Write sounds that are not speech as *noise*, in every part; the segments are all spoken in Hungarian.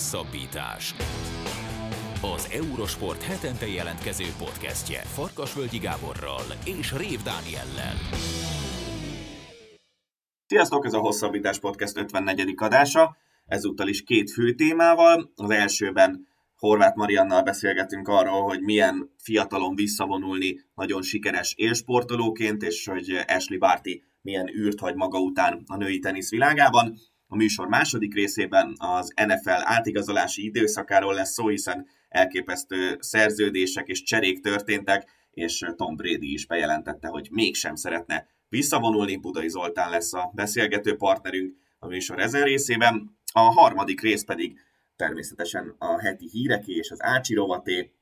Hosszabbítás. Az Eurosport hetente jelentkező podcastje Farkasvölgyi Gáborral és Rév Dániellel. Sziasztok, ez a Hosszabbítás Podcast 54. adása. Ezúttal is két fő témával. Az elsőben Horváth Mariannal beszélgetünk arról, hogy milyen fiatalon visszavonulni nagyon sikeres élsportolóként, és hogy Ashley Barty milyen űrt hagy maga után a női tenisz világában. A műsor második részében az NFL átigazolási időszakáról lesz szó, hiszen elképesztő szerződések és cserék történtek, és Tom Brady is bejelentette, hogy mégsem szeretne visszavonulni. Budai Zoltán lesz a beszélgető partnerünk a műsor ezen részében. A harmadik rész pedig természetesen a heti híreké és az Ácsi rovaté.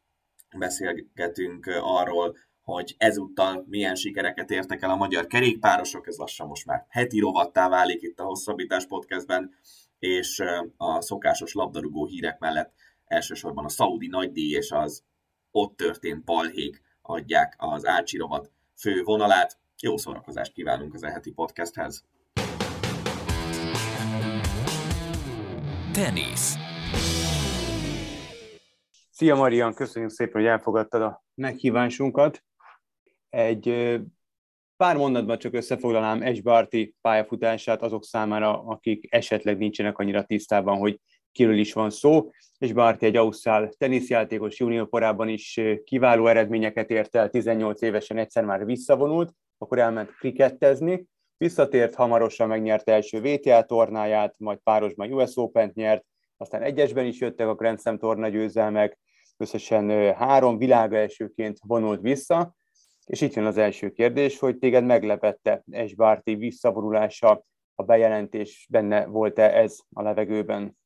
Beszélgetünk arról, hogy ezúttal milyen sikereket értek el a magyar kerékpárosok, ez lassan most már heti rovattá válik itt a Hosszabbítás Podcastben, és a szokásos labdarúgó hírek mellett elsősorban a szaudi nagydíj és az ott történt balhék adják az Ácsi rovat fő vonalát. Jó szórakozást kívánunk az eheti podcasthez! Tenisz Szia Marian, köszönjük szépen, hogy elfogadtad a meghívásunkat. Egy pár mondatban csak összefoglalnám Esbárti pályafutását azok számára, akik esetleg nincsenek annyira tisztában, hogy kiről is van szó. És Bárti egy ausztrál teniszjátékos junior korában is kiváló eredményeket ért el, 18 évesen egyszer már visszavonult, akkor elment krikettezni, visszatért, hamarosan megnyerte első VTA tornáját, majd párosban US Open-t nyert, aztán egyesben is jöttek a Grand Slam torna győzelmek, összesen három világa elsőként vonult vissza, és itt jön az első kérdés, hogy téged meglepette Esbárti visszavonulása, a bejelentés benne volt-e ez a levegőben?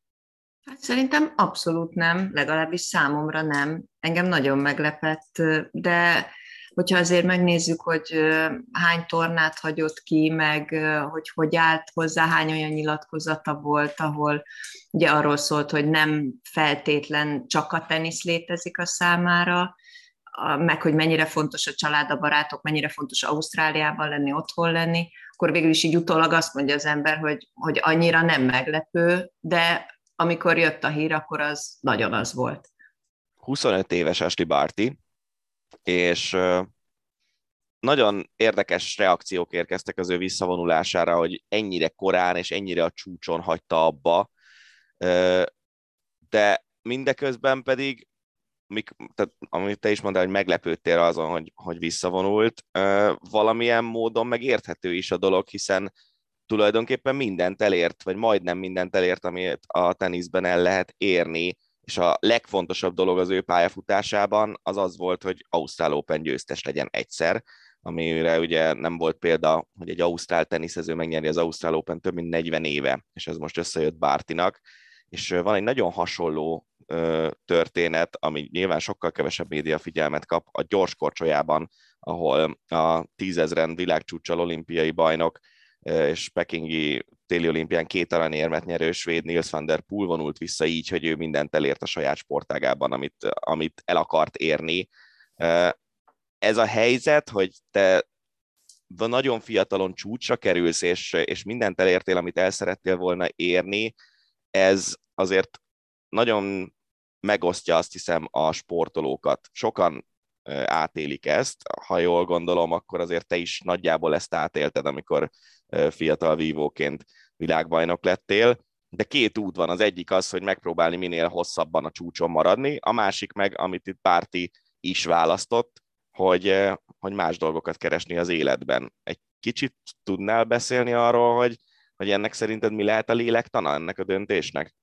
Hát szerintem abszolút nem, legalábbis számomra nem. Engem nagyon meglepett, de hogyha azért megnézzük, hogy hány tornát hagyott ki, meg hogy hogy állt hozzá, hány olyan nyilatkozata volt, ahol ugye arról szólt, hogy nem feltétlen csak a tenisz létezik a számára, meg hogy mennyire fontos a család, a barátok, mennyire fontos Ausztráliában lenni, otthon lenni, akkor végül is így utólag azt mondja az ember, hogy, hogy annyira nem meglepő, de amikor jött a hír, akkor az nagyon az volt. 25 éves Ashley Barty, és nagyon érdekes reakciók érkeztek az ő visszavonulására, hogy ennyire korán és ennyire a csúcson hagyta abba, de mindeközben pedig mik, tehát, amit te is mondtál, hogy meglepődtél azon, hogy, hogy visszavonult, valamilyen módon megérthető is a dolog, hiszen tulajdonképpen mindent elért, vagy majdnem mindent elért, amit a teniszben el lehet érni, és a legfontosabb dolog az ő pályafutásában az az volt, hogy Ausztrál Open győztes legyen egyszer, amire ugye nem volt példa, hogy egy ausztrál teniszező megnyeri az Ausztrál Open több mint 40 éve, és ez most összejött Bártinak, és van egy nagyon hasonló történet, ami nyilván sokkal kevesebb média figyelmet kap a gyors korcsolyában, ahol a tízezren világcsúcsal olimpiai bajnok és pekingi téli olimpián két aranyérmet nyerő svéd Nils van der Poel vonult vissza így, hogy ő mindent elért a saját sportágában, amit, amit el akart érni. Ez a helyzet, hogy te nagyon fiatalon csúcsra kerülsz, és, és mindent elértél, amit el szerettél volna érni, ez azért nagyon megosztja azt hiszem a sportolókat. Sokan átélik ezt, ha jól gondolom, akkor azért te is nagyjából ezt átélted, amikor fiatal vívóként világbajnok lettél, de két út van. Az egyik az, hogy megpróbálni minél hosszabban a csúcson maradni, a másik meg, amit itt Párti is választott, hogy, hogy más dolgokat keresni az életben. Egy kicsit tudnál beszélni arról, hogy, hogy ennek szerinted mi lehet a lélektana ennek a döntésnek?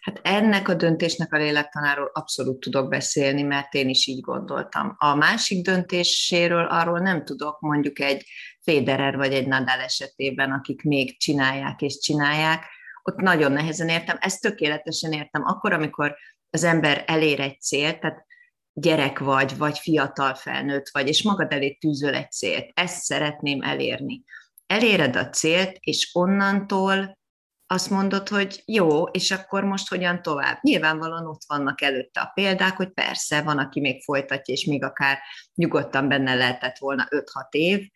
Hát ennek a döntésnek a lélektanáról abszolút tudok beszélni, mert én is így gondoltam. A másik döntéséről arról nem tudok, mondjuk egy Federer vagy egy Nadal esetében, akik még csinálják és csinálják, ott nagyon nehezen értem, ezt tökéletesen értem. Akkor, amikor az ember elér egy célt, tehát gyerek vagy, vagy fiatal felnőtt vagy, és magad elé tűzöl egy célt, ezt szeretném elérni. Eléred a célt, és onnantól azt mondod, hogy jó, és akkor most hogyan tovább? Nyilvánvalóan ott vannak előtte a példák, hogy persze, van, aki még folytatja, és még akár nyugodtan benne lehetett volna 5-6 év,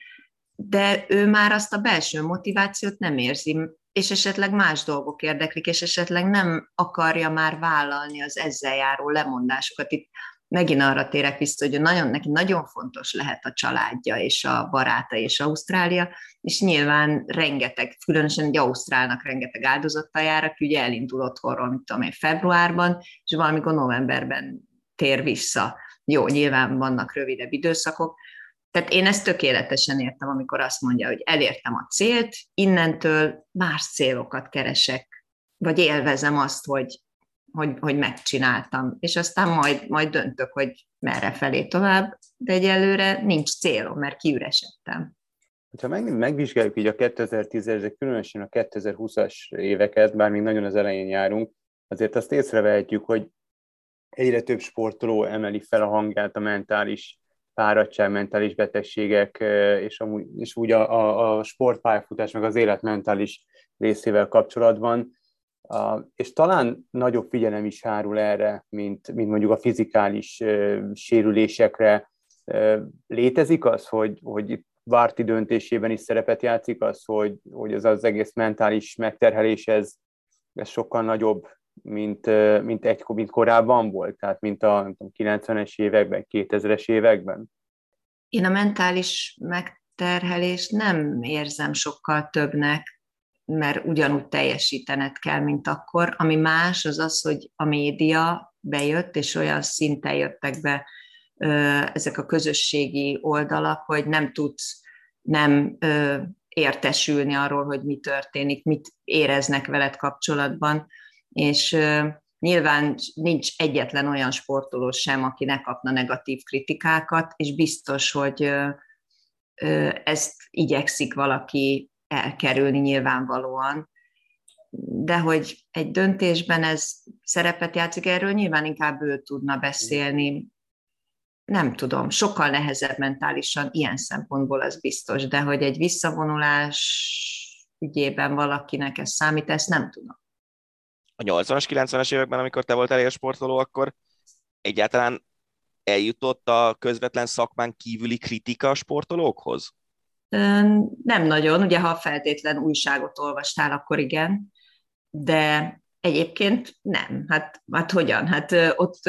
de ő már azt a belső motivációt nem érzi. és esetleg más dolgok érdeklik, és esetleg nem akarja már vállalni az ezzel járó lemondásokat. Itt megint arra térek vissza, hogy nagyon, neki nagyon fontos lehet a családja és a baráta és Ausztrália, és nyilván rengeteg, különösen egy Ausztrálnak rengeteg áldozattal jár, aki ugye elindul otthonról, mit tudom én, februárban, és valamikor novemberben tér vissza. Jó, nyilván vannak rövidebb időszakok, tehát én ezt tökéletesen értem, amikor azt mondja, hogy elértem a célt, innentől más célokat keresek, vagy élvezem azt, hogy, hogy, hogy megcsináltam, és aztán majd, majd döntök, hogy merre felé tovább, de egyelőre nincs célom, mert kiüresedtem. Ha meg, megvizsgáljuk így a 2010-es, de különösen a 2020-as éveket, bár még nagyon az elején járunk, azért azt észrevehetjük, hogy egyre több sportoló emeli fel a hangját a mentális fáradtság, mentális betegségek, és, amúgy, és úgy a, a, a sportpályafutás, meg az élet mentális részével kapcsolatban, és talán nagyobb figyelem is hárul erre, mint, mint mondjuk a fizikális sérülésekre. Létezik az, hogy, hogy Várti döntésében is szerepet játszik az, hogy, hogy ez az egész mentális megterhelés, ez, ez sokkal nagyobb, mint, mint, egy, mint korábban volt, tehát mint a 90-es években, 2000-es években? Én a mentális megterhelést nem érzem sokkal többnek, mert ugyanúgy teljesítened kell, mint akkor. Ami más, az az, hogy a média bejött, és olyan szinten jöttek be ezek a közösségi oldalak, hogy nem tudsz nem értesülni arról, hogy mi történik, mit éreznek veled kapcsolatban, és nyilván nincs egyetlen olyan sportoló sem, aki ne kapna negatív kritikákat, és biztos, hogy ezt igyekszik valaki elkerülni nyilvánvalóan, de hogy egy döntésben ez szerepet játszik, erről nyilván inkább ő tudna beszélni. Nem tudom, sokkal nehezebb mentálisan ilyen szempontból az biztos, de hogy egy visszavonulás ügyében valakinek ez számít, ezt nem tudom a 80-as, 90-es években, amikor te voltál sportoló, akkor egyáltalán eljutott a közvetlen szakmán kívüli kritika a sportolókhoz? Nem nagyon, ugye ha feltétlen újságot olvastál, akkor igen, de egyébként nem. Hát, hát hogyan? Hát ott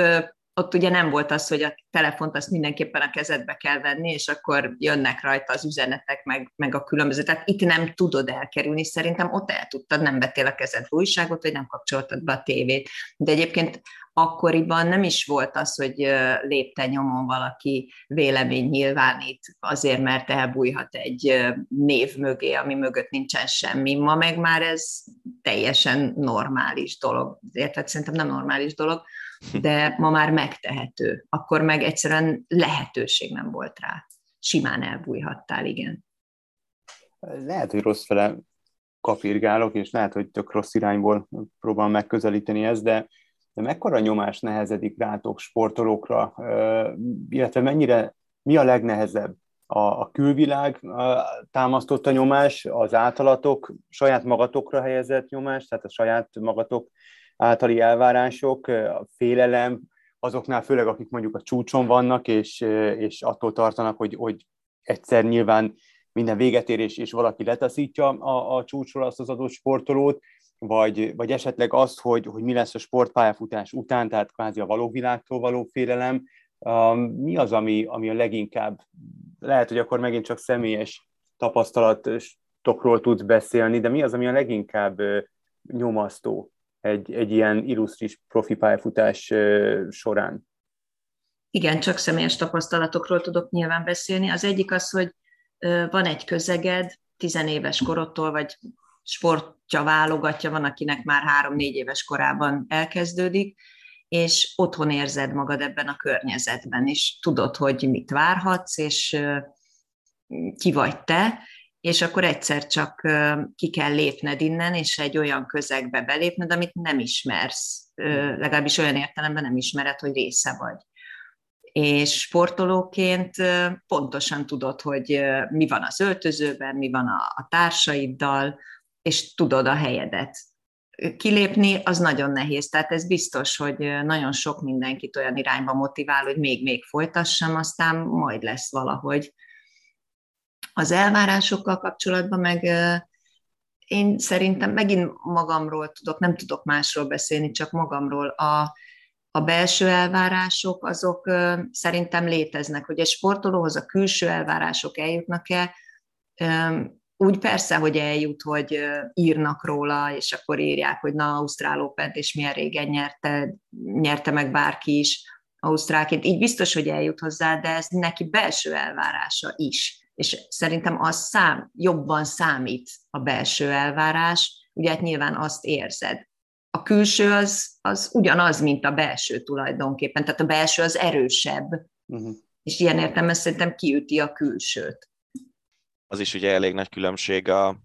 ott ugye nem volt az, hogy a telefont azt mindenképpen a kezedbe kell venni, és akkor jönnek rajta az üzenetek, meg, meg a különböző. Tehát itt nem tudod elkerülni, szerintem ott el tudtad, nem vettél a kezedbe újságot, vagy nem kapcsoltad be a tévét. De egyébként akkoriban nem is volt az, hogy lépte nyomon valaki vélemény nyilvánít azért, mert elbújhat egy név mögé, ami mögött nincsen semmi. Ma meg már ez teljesen normális dolog. Érted? Szerintem nem normális dolog, de ma már megtehető. Akkor meg egyszerűen lehetőség nem volt rá. Simán elbújhattál, igen. Lehet, hogy rossz fele kapirgálok, és lehet, hogy tök rossz irányból próbálom megközelíteni ezt, de, de mekkora nyomás nehezedik rátok sportolókra, illetve mennyire, mi a legnehezebb? A, a külvilág támasztotta nyomás, az általatok saját magatokra helyezett nyomás, tehát a saját magatok általi elvárások, a félelem, azoknál főleg, akik mondjuk a csúcson vannak, és, és attól tartanak, hogy, hogy egyszer nyilván minden véget ér, és, és valaki letaszítja a, a csúcsról azt az adott sportolót, vagy, vagy esetleg azt, hogy, hogy mi lesz a sportpályafutás után, tehát kvázi a való világtól való félelem, mi az, ami, ami a leginkább, lehet, hogy akkor megint csak személyes tapasztalatokról tudsz beszélni, de mi az, ami a leginkább nyomasztó egy, egy ilyen illusztris profi pályafutás során? Igen, csak személyes tapasztalatokról tudok nyilván beszélni. Az egyik az, hogy van egy közeged, tizenéves korodtól, vagy sportja válogatja, van, akinek már három-négy éves korában elkezdődik, és otthon érzed magad ebben a környezetben, és tudod, hogy mit várhatsz, és ki vagy te, és akkor egyszer csak ki kell lépned innen, és egy olyan közegbe belépned, amit nem ismersz, legalábbis olyan értelemben nem ismered, hogy része vagy. És sportolóként pontosan tudod, hogy mi van az öltözőben, mi van a, társaiddal, és tudod a helyedet. Kilépni az nagyon nehéz, tehát ez biztos, hogy nagyon sok mindenkit olyan irányba motivál, hogy még-még folytassam, aztán majd lesz valahogy az elvárásokkal kapcsolatban meg én szerintem megint magamról tudok, nem tudok másról beszélni, csak magamról. A, a belső elvárások azok szerintem léteznek, hogy egy sportolóhoz a külső elvárások eljutnak-e, úgy persze, hogy eljut, hogy írnak róla, és akkor írják, hogy na, Ausztrál open és milyen régen nyerte, nyerte meg bárki is Ausztrálként. Így biztos, hogy eljut hozzá, de ez neki belső elvárása is. És szerintem az szám, jobban számít a belső elvárás, ugye hát nyilván azt érzed. A külső az, az ugyanaz, mint a belső tulajdonképpen, tehát a belső az erősebb, uh-huh. és ilyen értelemben szerintem kiüti a külsőt az is ugye elég nagy különbség a,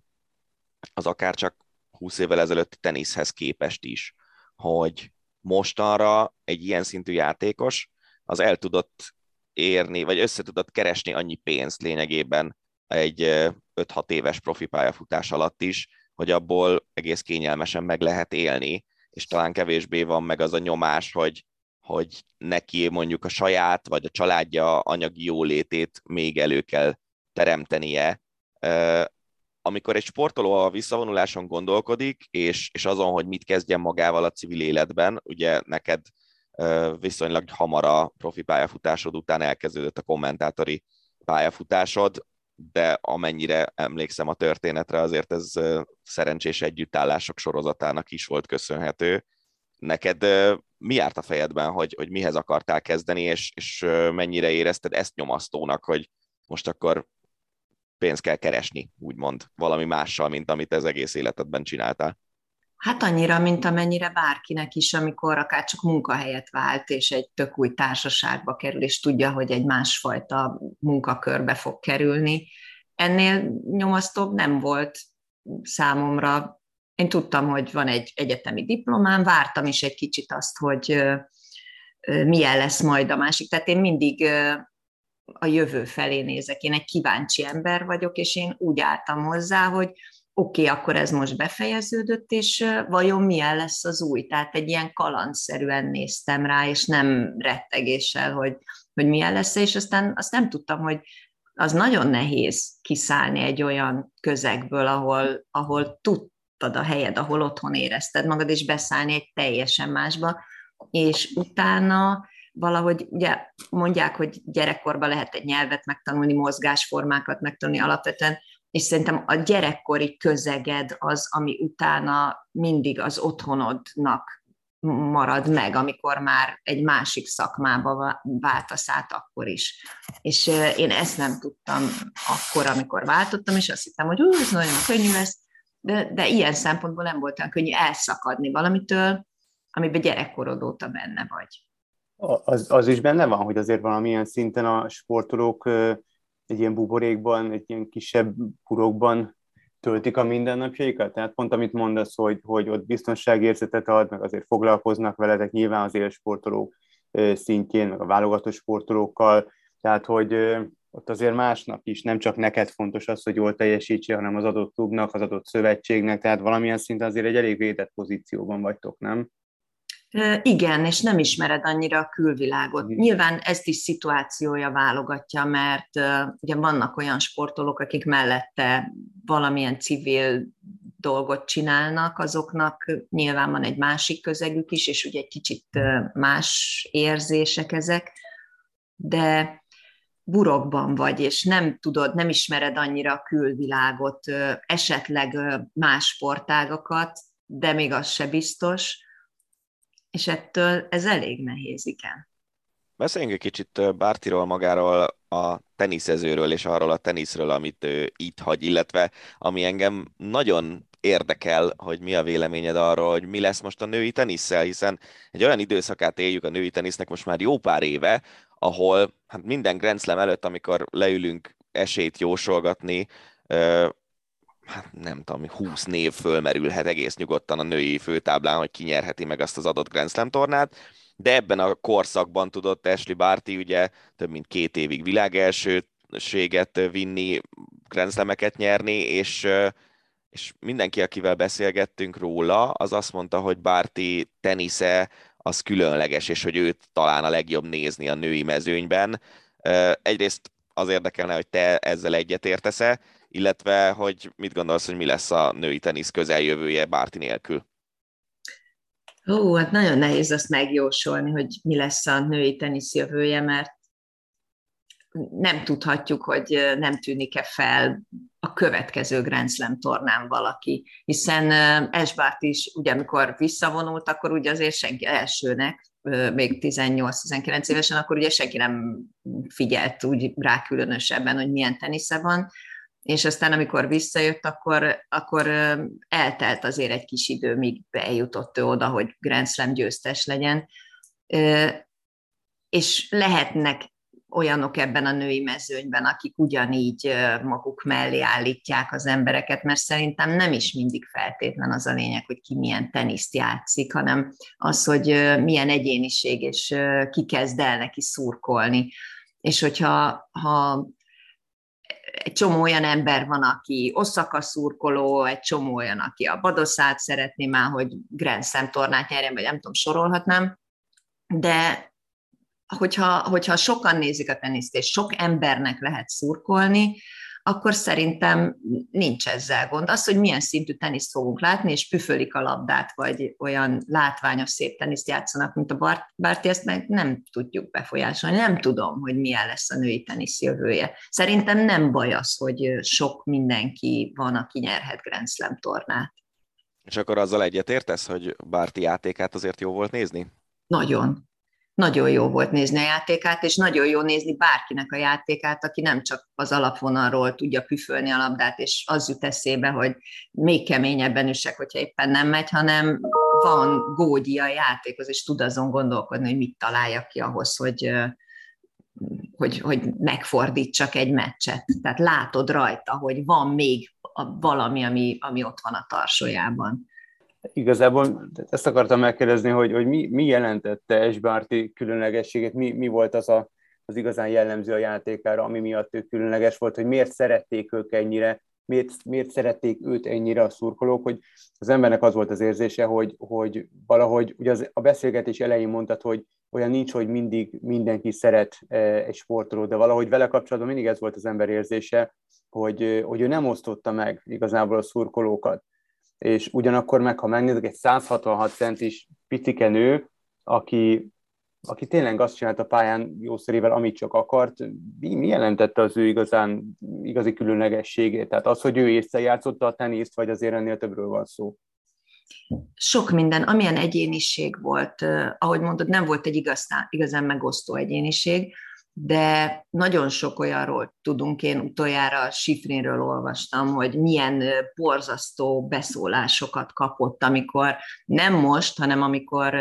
az akár csak 20 évvel ezelőtti teniszhez képest is, hogy mostanra egy ilyen szintű játékos az el tudott érni, vagy össze tudott keresni annyi pénzt lényegében egy 5-6 éves profi pályafutás alatt is, hogy abból egész kényelmesen meg lehet élni, és talán kevésbé van meg az a nyomás, hogy, hogy neki mondjuk a saját vagy a családja anyagi jólétét még elő kell teremtenie, amikor egy sportoló a visszavonuláson gondolkodik, és, és azon, hogy mit kezdjen magával a civil életben, ugye neked viszonylag hamar a profi pályafutásod után elkezdődött a kommentátori pályafutásod, de amennyire emlékszem a történetre, azért ez szerencsés együttállások sorozatának is volt köszönhető. Neked mi járt a fejedben, hogy, hogy mihez akartál kezdeni, és, és mennyire érezted ezt nyomasztónak, hogy most akkor pénzt kell keresni, úgymond, valami mással, mint amit ez egész életedben csináltál? Hát annyira, mint amennyire bárkinek is, amikor akár csak munkahelyet vált, és egy tök új társaságba kerül, és tudja, hogy egy másfajta munkakörbe fog kerülni. Ennél nyomasztóbb nem volt számomra. Én tudtam, hogy van egy egyetemi diplomám, vártam is egy kicsit azt, hogy milyen lesz majd a másik. Tehát én mindig a jövő felé nézek. Én egy kíváncsi ember vagyok, és én úgy álltam hozzá, hogy oké, okay, akkor ez most befejeződött, és vajon milyen lesz az új? Tehát egy ilyen kalandszerűen néztem rá, és nem rettegéssel, hogy, hogy milyen lesz, és aztán azt nem tudtam, hogy az nagyon nehéz kiszállni egy olyan közegből, ahol, ahol tudtad a helyed, ahol otthon érezted magad, és beszállni egy teljesen másba, és utána valahogy ugye mondják, hogy gyerekkorban lehet egy nyelvet megtanulni, mozgásformákat megtanulni alapvetően, és szerintem a gyerekkori közeged az, ami utána mindig az otthonodnak marad meg, amikor már egy másik szakmába váltasz át akkor is. És én ezt nem tudtam akkor, amikor váltottam, és azt hittem, hogy ez nagyon könnyű lesz, de, de ilyen szempontból nem volt olyan könnyű elszakadni valamitől, amiben gyerekkorod óta benne vagy. Az, az is benne van, hogy azért valamilyen szinten a sportolók egy ilyen buborékban, egy ilyen kisebb purokban töltik a mindennapjaikat? Tehát pont amit mondasz, hogy, hogy ott biztonságérzetet ad, meg azért foglalkoznak veletek nyilván az élsportolók szintjén, meg a válogató sportolókkal, tehát hogy ott azért másnak is, nem csak neked fontos az, hogy jól teljesítse, hanem az adott klubnak, az adott szövetségnek, tehát valamilyen szinten azért egy elég védett pozícióban vagytok, nem? Igen, és nem ismered annyira a külvilágot. Nyilván ezt is szituációja válogatja, mert ugye vannak olyan sportolók, akik mellette valamilyen civil dolgot csinálnak, azoknak nyilván van egy másik közegük is, és ugye egy kicsit más érzések ezek, de burokban vagy, és nem tudod, nem ismered annyira a külvilágot, esetleg más sportágakat, de még az se biztos, és ettől ez elég nehéz, igen. Beszéljünk egy kicsit Bártiról magáról, a teniszezőről és arról a teniszről, amit ő itt hagy, illetve ami engem nagyon érdekel, hogy mi a véleményed arról, hogy mi lesz most a női tenisszel, hiszen egy olyan időszakát éljük a női tenisznek most már jó pár éve, ahol hát minden Grand Slam előtt, amikor leülünk esélyt jósolgatni, hát nem tudom, 20 név fölmerülhet egész nyugodtan a női főtáblán, hogy kinyerheti meg azt az adott Grand Slam tornát, de ebben a korszakban tudott Ashley Barty ugye több mint két évig világelsőséget vinni, Grand Slam-eket nyerni, és, és mindenki, akivel beszélgettünk róla, az azt mondta, hogy Barty tenisze az különleges, és hogy őt talán a legjobb nézni a női mezőnyben. Egyrészt az érdekelne, hogy te ezzel egyetértesz-e, illetve hogy mit gondolsz, hogy mi lesz a női tenisz közeljövője Bárti nélkül? Ó, hát nagyon nehéz azt megjósolni, hogy mi lesz a női tenisz jövője, mert nem tudhatjuk, hogy nem tűnik-e fel a következő Grand Slam tornán valaki, hiszen Esbárt is, ugye amikor visszavonult, akkor ugye azért senki elsőnek, még 18-19 évesen, akkor ugye senki nem figyelt úgy rá különösebben, hogy milyen tenisze van, és aztán amikor visszajött, akkor, akkor eltelt azért egy kis idő, míg bejutott ő oda, hogy Grand Slam győztes legyen. És lehetnek olyanok ebben a női mezőnyben, akik ugyanígy maguk mellé állítják az embereket, mert szerintem nem is mindig feltétlen az a lényeg, hogy ki milyen teniszt játszik, hanem az, hogy milyen egyéniség, és ki kezd el neki szurkolni. És hogyha ha egy csomó olyan ember van, aki Oszaka szurkoló, egy csomó olyan, aki a Badoszát szeretné már, hogy Grand Slam tornát nyerjen, vagy nem tudom, sorolhatnám, de hogyha, hogyha sokan nézik a teniszt, és sok embernek lehet szurkolni, akkor szerintem nincs ezzel gond. Az, hogy milyen szintű teniszt fogunk látni, és püfölik a labdát, vagy olyan látványos, szép teniszt játszanak, mint a Bárti, ezt meg nem tudjuk befolyásolni. Nem tudom, hogy milyen lesz a női tenisz jövője. Szerintem nem baj az, hogy sok mindenki van, aki nyerhet Grand Slam tornát. És akkor azzal egyetértesz, hogy Bárti játékát azért jó volt nézni? Nagyon nagyon jó volt nézni a játékát, és nagyon jó nézni bárkinek a játékát, aki nem csak az alapvonalról tudja püfölni a labdát, és az jut eszébe, hogy még keményebben üsek, hogyha éppen nem megy, hanem van gógyi a játékhoz, és tud azon gondolkodni, hogy mit találjak ki ahhoz, hogy, hogy, hogy megfordítsak egy meccset. Tehát látod rajta, hogy van még valami, ami, ami ott van a tarsójában. Igazából ezt akartam megkérdezni, hogy, hogy mi, mi jelentette Esbárti különlegességet, mi, mi volt az a, az igazán jellemző a játékára, ami miatt ő különleges volt, hogy miért szerették ők ennyire, miért, miért szerették őt ennyire a szurkolók, hogy az embernek az volt az érzése, hogy, hogy valahogy, ugye az, a beszélgetés elején mondtad, hogy olyan nincs, hogy mindig mindenki szeret e, egy sportolót, de valahogy vele kapcsolatban mindig ez volt az ember érzése, hogy, hogy ő nem osztotta meg igazából a szurkolókat és ugyanakkor meg, ha megnézzük, egy 166 centis picike nő, aki, aki tényleg azt csinált a pályán jószerével, amit csak akart, mi, mi jelentette az ő igazán igazi különlegességét? Tehát az, hogy ő észrejátszotta a teniszt, vagy azért ennél többről van szó? Sok minden, amilyen egyéniség volt, ahogy mondod, nem volt egy igazán, igazán megosztó egyéniség, de nagyon sok olyanról tudunk, én utoljára a Sifrinről olvastam, hogy milyen borzasztó beszólásokat kapott, amikor nem most, hanem amikor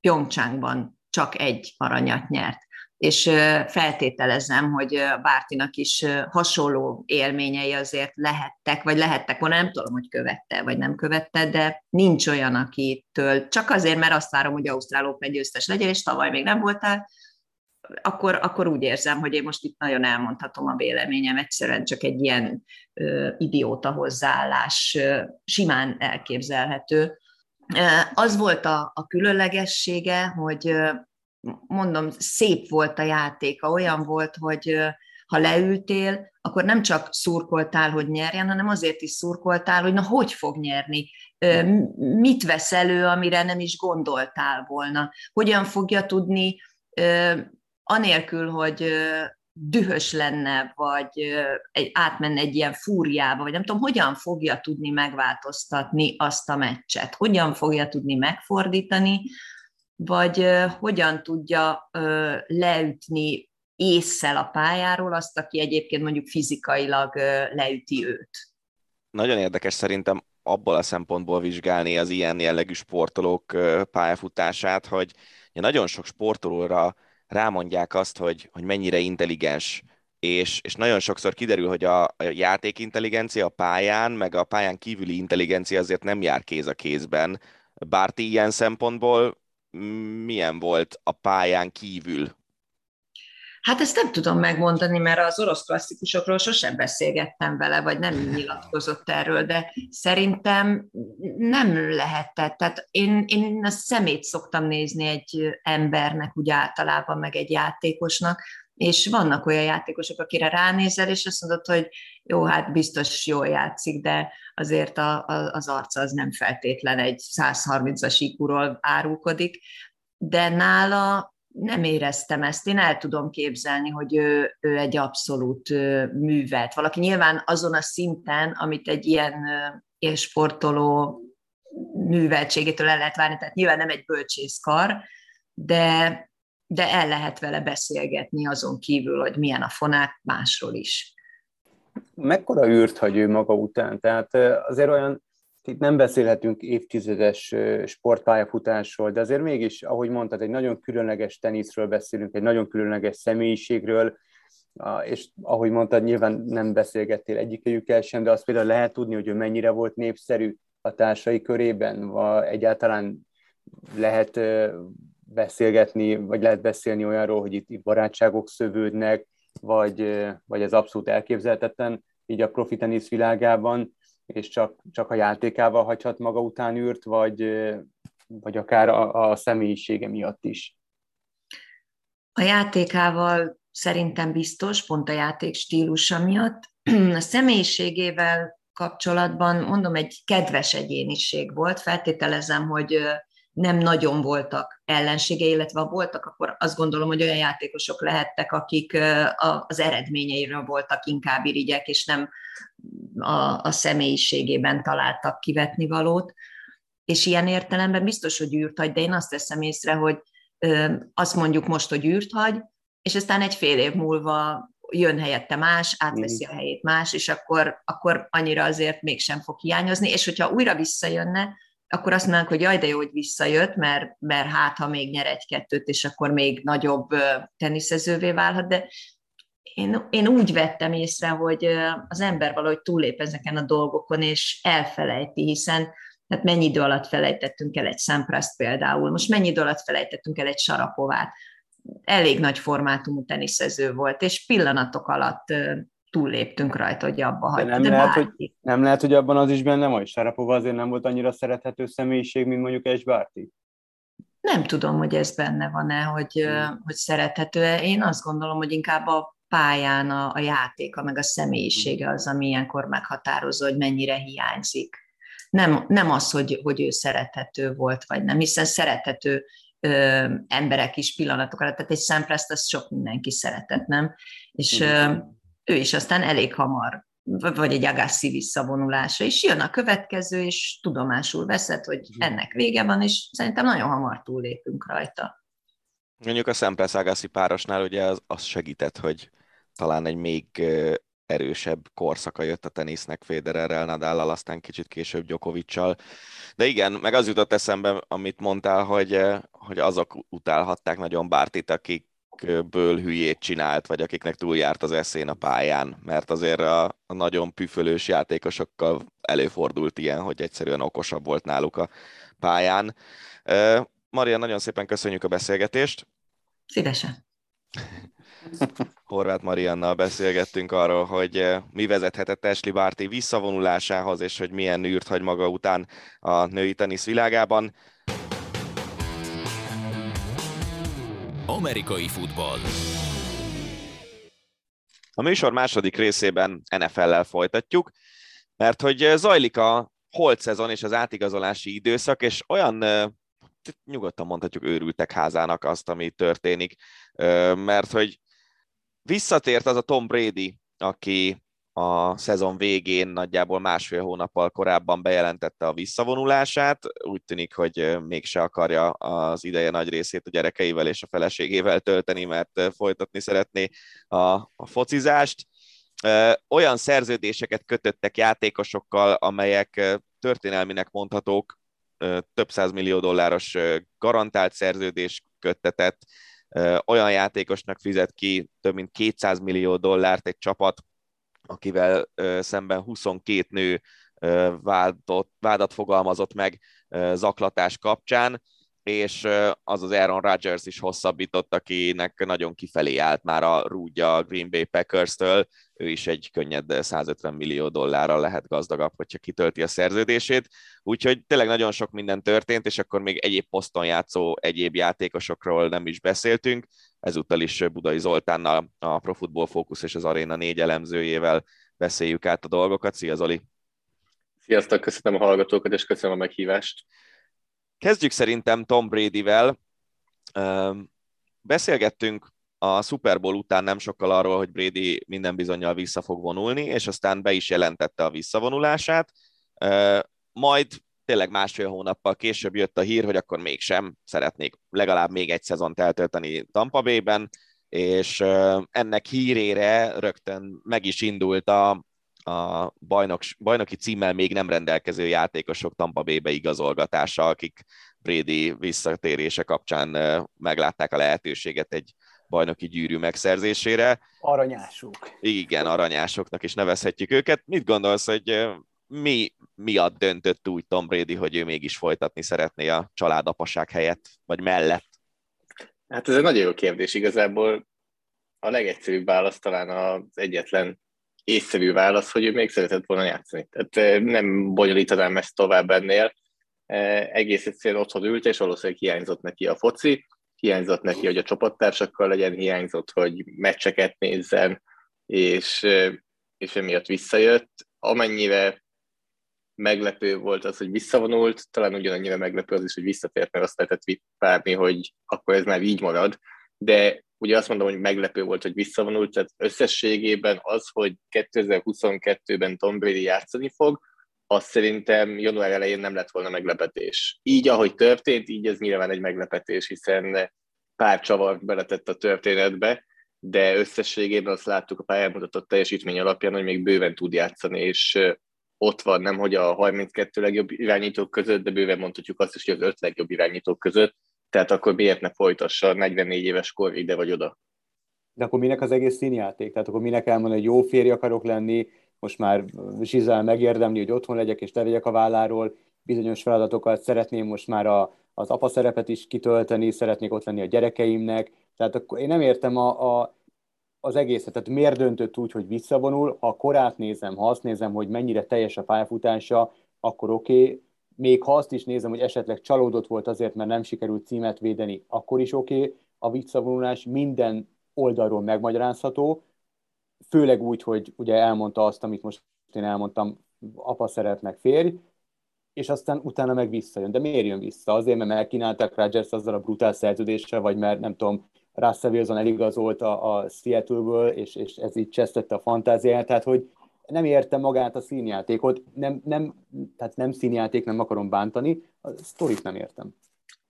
Pyeongchangban csak egy aranyat nyert. És feltételezem, hogy Bártinak is hasonló élményei azért lehettek, vagy lehettek volna, nem tudom, hogy követte, vagy nem követte, de nincs olyan, akitől, csak azért, mert azt várom, hogy Ausztrál Open győztes legyen, és tavaly még nem voltál, akkor, akkor úgy érzem, hogy én most itt nagyon elmondhatom a véleményem, egyszerűen csak egy ilyen ö, idióta hozzáállás ö, simán elképzelhető. Az volt a, a különlegessége, hogy mondom, szép volt a játéka, olyan volt, hogy ha leültél, akkor nem csak szurkoltál, hogy nyerjen, hanem azért is szurkoltál, hogy na, hogy fog nyerni, mit vesz elő, amire nem is gondoltál volna, hogyan fogja tudni anélkül, hogy dühös lenne, vagy egy, átmenne egy ilyen fúriába, vagy nem tudom, hogyan fogja tudni megváltoztatni azt a meccset, hogyan fogja tudni megfordítani, vagy hogyan tudja leütni észszel a pályáról azt, aki egyébként mondjuk fizikailag leüti őt. Nagyon érdekes szerintem abból a szempontból vizsgálni az ilyen jellegű sportolók pályafutását, hogy nagyon sok sportolóra rámondják azt, hogy, hogy mennyire intelligens, és, és nagyon sokszor kiderül, hogy a, a játékintelligencia a pályán, meg a pályán kívüli intelligencia azért nem jár kéz a kézben. Bár ti ilyen szempontból milyen volt a pályán kívül Hát ezt nem tudom megmondani, mert az orosz klasszikusokról sosem beszélgettem vele, vagy nem nyilatkozott erről, de szerintem nem lehetett. Tehát én, én a szemét szoktam nézni egy embernek úgy általában, meg egy játékosnak, és vannak olyan játékosok, akire ránézel, és azt mondod, hogy jó, hát biztos jól játszik, de azért a, a, az arca az nem feltétlen egy 130-as ikúról árulkodik, de nála nem éreztem ezt. Én el tudom képzelni, hogy ő, ő egy abszolút művet. Valaki nyilván azon a szinten, amit egy ilyen sportoló műveltségétől el lehet várni, tehát nyilván nem egy bölcsészkar, de, de el lehet vele beszélgetni azon kívül, hogy milyen a fonák másról is. Mekkora űrt hagy ő maga után? Tehát azért olyan, itt nem beszélhetünk évtizedes sportpályafutásról, de azért mégis, ahogy mondtad, egy nagyon különleges teniszről beszélünk, egy nagyon különleges személyiségről, és ahogy mondtad, nyilván nem beszélgettél egyikőjükkel sem, de azt például lehet tudni, hogy ő mennyire volt népszerű a társai körében, vagy egyáltalán lehet beszélgetni, vagy lehet beszélni olyanról, hogy itt, barátságok szövődnek, vagy, vagy ez abszolút elképzelhetetlen így a profi tenisz világában, és csak, csak a játékával hagyhat maga után űrt, vagy, vagy akár a, a személyisége miatt is. A játékával szerintem biztos, pont a játék stílusa miatt. A személyiségével kapcsolatban, mondom, egy kedves egyéniség volt. Feltételezem, hogy nem nagyon voltak ellensége, illetve ha voltak, akkor azt gondolom, hogy olyan játékosok lehettek, akik az eredményeiről voltak inkább irigyek, és nem a, a személyiségében találtak kivetni valót. És ilyen értelemben biztos, hogy űrt hagy, de én azt teszem észre, hogy azt mondjuk most, hogy űrt hagy, és aztán egy fél év múlva jön helyette más, átveszi a helyét más, és akkor, akkor annyira azért mégsem fog hiányozni, és hogyha újra visszajönne, akkor azt mondanánk, hogy jaj, de jó, hogy visszajött, mert, mert hát, ha még nyer egy-kettőt, és akkor még nagyobb teniszezővé válhat, de én, én úgy vettem észre, hogy az ember valahogy túlép ezeken a dolgokon, és elfelejti, hiszen hát mennyi idő alatt felejtettünk el egy Szempraszt például, most mennyi idő alatt felejtettünk el egy Sarapovát, elég nagy formátumú teniszező volt, és pillanatok alatt túlléptünk rajta, hogy abba hagyta. Nem, de lehet, hogy, nem lehet, hogy abban az is benne van, hogy Sarapova azért nem volt annyira szerethető személyiség, mint mondjuk egy Bárti? Nem tudom, hogy ez benne van-e, hogy, hmm. hogy szerethető-e. Én azt gondolom, hogy inkább a pályán a, a játéka, meg a személyisége az, ami ilyenkor meghatározó, hogy mennyire hiányzik. Nem, nem az, hogy, hogy ő szerethető volt, vagy nem, hiszen szerethető ö, emberek is pillanatok alatt, tehát egy szempreszt azt sok mindenki szeretett, nem? És ö, ő is aztán elég hamar, vagy egy Agassi visszavonulása, és jön a következő, és tudomásul veszed, hogy ennek vége van, és szerintem nagyon hamar túllépünk rajta. Mondjuk a Agassi párosnál ugye az, az segített, hogy talán egy még erősebb korszaka jött a tenisznek Federerrel, Nadállal, aztán kicsit később Djokoviccal. De igen, meg az jutott eszembe, amit mondtál, hogy, hogy azok utálhatták nagyon Bártit, akikből hülyét csinált, vagy akiknek túljárt az eszén a pályán, mert azért a, a nagyon püfölős játékosokkal előfordult ilyen, hogy egyszerűen okosabb volt náluk a pályán. Maria, nagyon szépen köszönjük a beszélgetést. Szívesen. Horváth Mariannal beszélgettünk arról, hogy eh, mi vezethetett Ashley Barty visszavonulásához, és hogy milyen űrt hagy maga után a női tenisz világában. Amerikai futball. A műsor második részében NFL-lel folytatjuk, mert hogy eh, zajlik a holt szezon és az átigazolási időszak, és olyan nyugodtan mondhatjuk őrültek házának azt, ami történik, mert hogy Visszatért az a Tom Brady, aki a szezon végén nagyjából másfél hónappal korábban bejelentette a visszavonulását. Úgy tűnik, hogy mégse akarja az ideje nagy részét a gyerekeivel és a feleségével tölteni, mert folytatni szeretné a, a focizást. Olyan szerződéseket kötöttek játékosokkal, amelyek történelminek mondhatók, több millió dolláros garantált szerződés köttetett, olyan játékosnak fizet ki több mint 200 millió dollárt egy csapat, akivel szemben 22 nő vádat, vádat fogalmazott meg zaklatás kapcsán, és az az Aaron Rodgers is hosszabbított, akinek nagyon kifelé állt már a rúdja a Green Bay Packers-től, ő is egy könnyed 150 millió dollárral lehet gazdagabb, hogyha kitölti a szerződését. Úgyhogy tényleg nagyon sok minden történt, és akkor még egyéb poszton játszó egyéb játékosokról nem is beszéltünk. ezúttal is Budai Zoltánnal, a Pro Football Focus és az Arena négy elemzőjével beszéljük át a dolgokat. Szia Zoli! Sziasztok, köszönöm a hallgatókat, és köszönöm a meghívást. Kezdjük szerintem Tom Brady-vel. Beszélgettünk a Super Bowl után nem sokkal arról, hogy Brady minden bizonyal vissza fog vonulni, és aztán be is jelentette a visszavonulását. Majd tényleg másfél hónappal később jött a hír, hogy akkor mégsem szeretnék legalább még egy szezont eltölteni Tampa Bay-ben, és ennek hírére rögtön meg is indult a, a bajnok, bajnoki címmel még nem rendelkező játékosok Tampa Bay-be igazolgatása, akik Brady visszatérése kapcsán meglátták a lehetőséget egy bajnoki gyűrű megszerzésére. Aranyások. Igen, aranyásoknak is nevezhetjük őket. Mit gondolsz, hogy mi miatt döntött úgy Tom Brady, hogy ő mégis folytatni szeretné a családapaság helyett, vagy mellett? Hát ez egy nagyon jó kérdés. Igazából a legegyszerűbb válasz talán az egyetlen észszerű válasz, hogy ő még szeretett volna játszani. Tehát nem bonyolítanám ezt tovább ennél. Egész egyszerűen otthon ült, és valószínűleg hiányzott neki a foci, hiányzott neki, hogy a csapattársakkal legyen, hiányzott, hogy meccseket nézzen, és, és emiatt visszajött. Amennyire meglepő volt az, hogy visszavonult, talán ugyanannyira meglepő az is, hogy visszatért, mert azt lehetett várni, hogy akkor ez már így marad, de ugye azt mondom, hogy meglepő volt, hogy visszavonult, tehát összességében az, hogy 2022-ben Tom Brady játszani fog, az szerintem január elején nem lett volna meglepetés. Így, ahogy történt, így ez nyilván egy meglepetés, hiszen pár csavart beletett a történetbe, de összességében azt láttuk a pályán mutatott teljesítmény alapján, hogy még bőven tud játszani, és ott van, nem hogy a 32 legjobb irányítók között, de bőven mondhatjuk azt is, hogy az 5 legjobb irányítók között, tehát akkor miért ne folytassa 44 éves kor ide vagy oda? De akkor minek az egész színjáték? Tehát akkor minek elmondani, hogy jó férj akarok lenni, most már Zsizel megérdemli, hogy otthon legyek és levegyek a válláról, bizonyos feladatokat szeretném most már a, az apa szerepet is kitölteni, szeretnék ott lenni a gyerekeimnek. Tehát akkor én nem értem a, a, az egészet, tehát miért döntött úgy, hogy visszavonul, ha korát nézem, ha azt nézem, hogy mennyire teljes a pályafutása, akkor oké, okay. Még ha azt is nézem, hogy esetleg csalódott volt azért, mert nem sikerült címet védeni, akkor is oké, okay. a visszavonulás minden oldalról megmagyarázható, főleg úgy, hogy ugye elmondta azt, amit most én elmondtam, apa szeretnek férj, és aztán utána meg visszajön. De miért jön vissza? Azért, mert megkínálták Rodgers azzal a brutál szerződéssel, vagy mert nem tudom, Russell Wilson eligazolt a, a Seattle-ből, és, és ez így csesztette a fantáziáját, tehát hogy nem értem magát a színjátékot, nem, nem, tehát nem színjáték, nem akarom bántani, a sztorit nem értem.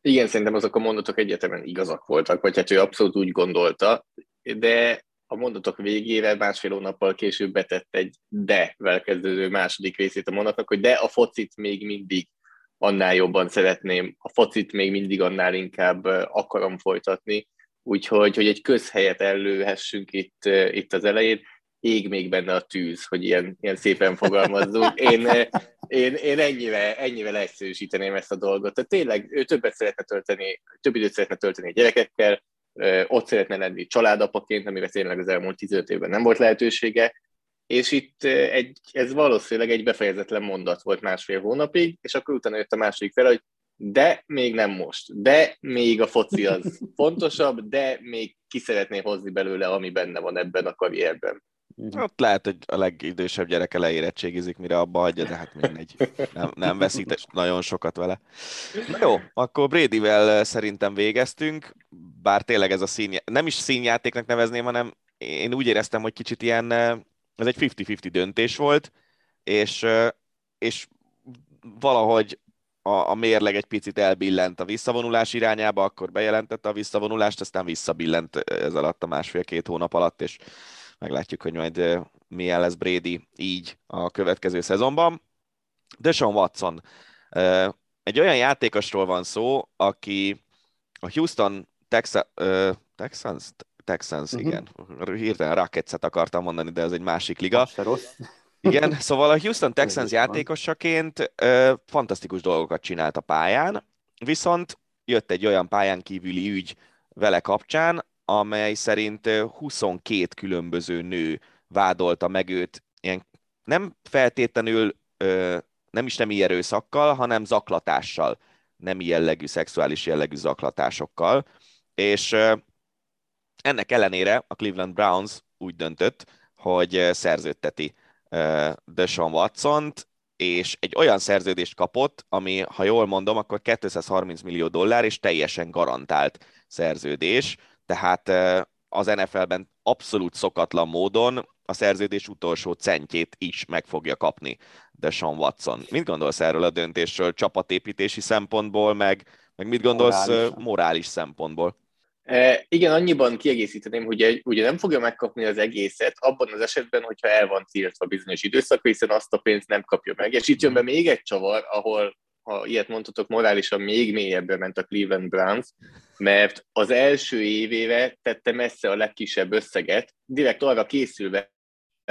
Igen, szerintem azok a mondatok egyetemen igazak voltak, vagy hát ő abszolút úgy gondolta, de a mondatok végére másfél hónappal később betett egy de-vel kezdődő második részét a mondatnak, hogy de a focit még mindig annál jobban szeretném, a focit még mindig annál inkább akarom folytatni, úgyhogy hogy egy közhelyet ellőhessünk itt, itt az elején, ég még benne a tűz, hogy ilyen, ilyen szépen fogalmazzunk. Én, én, én ennyivel, ennyivel egyszerűsíteném ezt a dolgot. Tehát tényleg ő többet szeretne tölteni, több időt szeretne tölteni a gyerekekkel, ott szeretne lenni családapaként, amire tényleg az elmúlt 15 évben nem volt lehetősége, és itt egy, ez valószínűleg egy befejezetlen mondat volt másfél hónapig, és akkor utána jött a második fel, hogy de még nem most, de még a foci az *laughs* fontosabb, de még ki szeretné hozni belőle, ami benne van ebben a karrierben. Mhm. Ott lehet, hogy a legidősebb gyereke leérettségizik, mire abba hagyja, de hát mindegy. Nem, nem veszít nagyon sokat vele. Na jó, akkor Bradyvel szerintem végeztünk, bár tényleg ez a szín, nem is színjátéknak nevezném, hanem én úgy éreztem, hogy kicsit ilyen, ez egy 50-50 döntés volt, és, és valahogy a, a mérleg egy picit elbillent a visszavonulás irányába, akkor bejelentette a visszavonulást, aztán visszabillent ez alatt a másfél-két hónap alatt, és meglátjuk, hogy majd milyen lesz Brady így a következő szezonban. Deshaun Watson. Egy olyan játékosról van szó, aki a Houston Texas, Texans, Texans, uh-huh. igen. Hirtelen Rockets-et akartam mondani, de ez egy másik liga. Igen, *laughs* szóval a Houston Texans játékosaként ö, fantasztikus dolgokat csinált a pályán, viszont jött egy olyan pályán kívüli ügy vele kapcsán, amely szerint 22 különböző nő vádolta meg őt, ilyen nem feltétlenül nem is nem erőszakkal, hanem zaklatással, nem jellegű, szexuális jellegű zaklatásokkal, és ennek ellenére a Cleveland Browns úgy döntött, hogy szerződteti Deshaun Watson-t, és egy olyan szerződést kapott, ami, ha jól mondom, akkor 230 millió dollár, és teljesen garantált szerződés, tehát az NFL-ben abszolút szokatlan módon a szerződés utolsó centjét is meg fogja kapni Deshaun Watson. Mit gondolsz erről a döntésről csapatépítési szempontból, meg, meg mit gondolsz morális, morális szempontból? E, igen, annyiban kiegészíteném, hogy ugye nem fogja megkapni az egészet abban az esetben, hogyha el van tiltva bizonyos időszak, hiszen azt a pénzt nem kapja meg. És itt jön be még egy csavar, ahol, ha ilyet mondhatok, morálisan még mélyebbre ment a Cleveland Browns, mert az első évéve tette messze a legkisebb összeget, direkt arra készülve,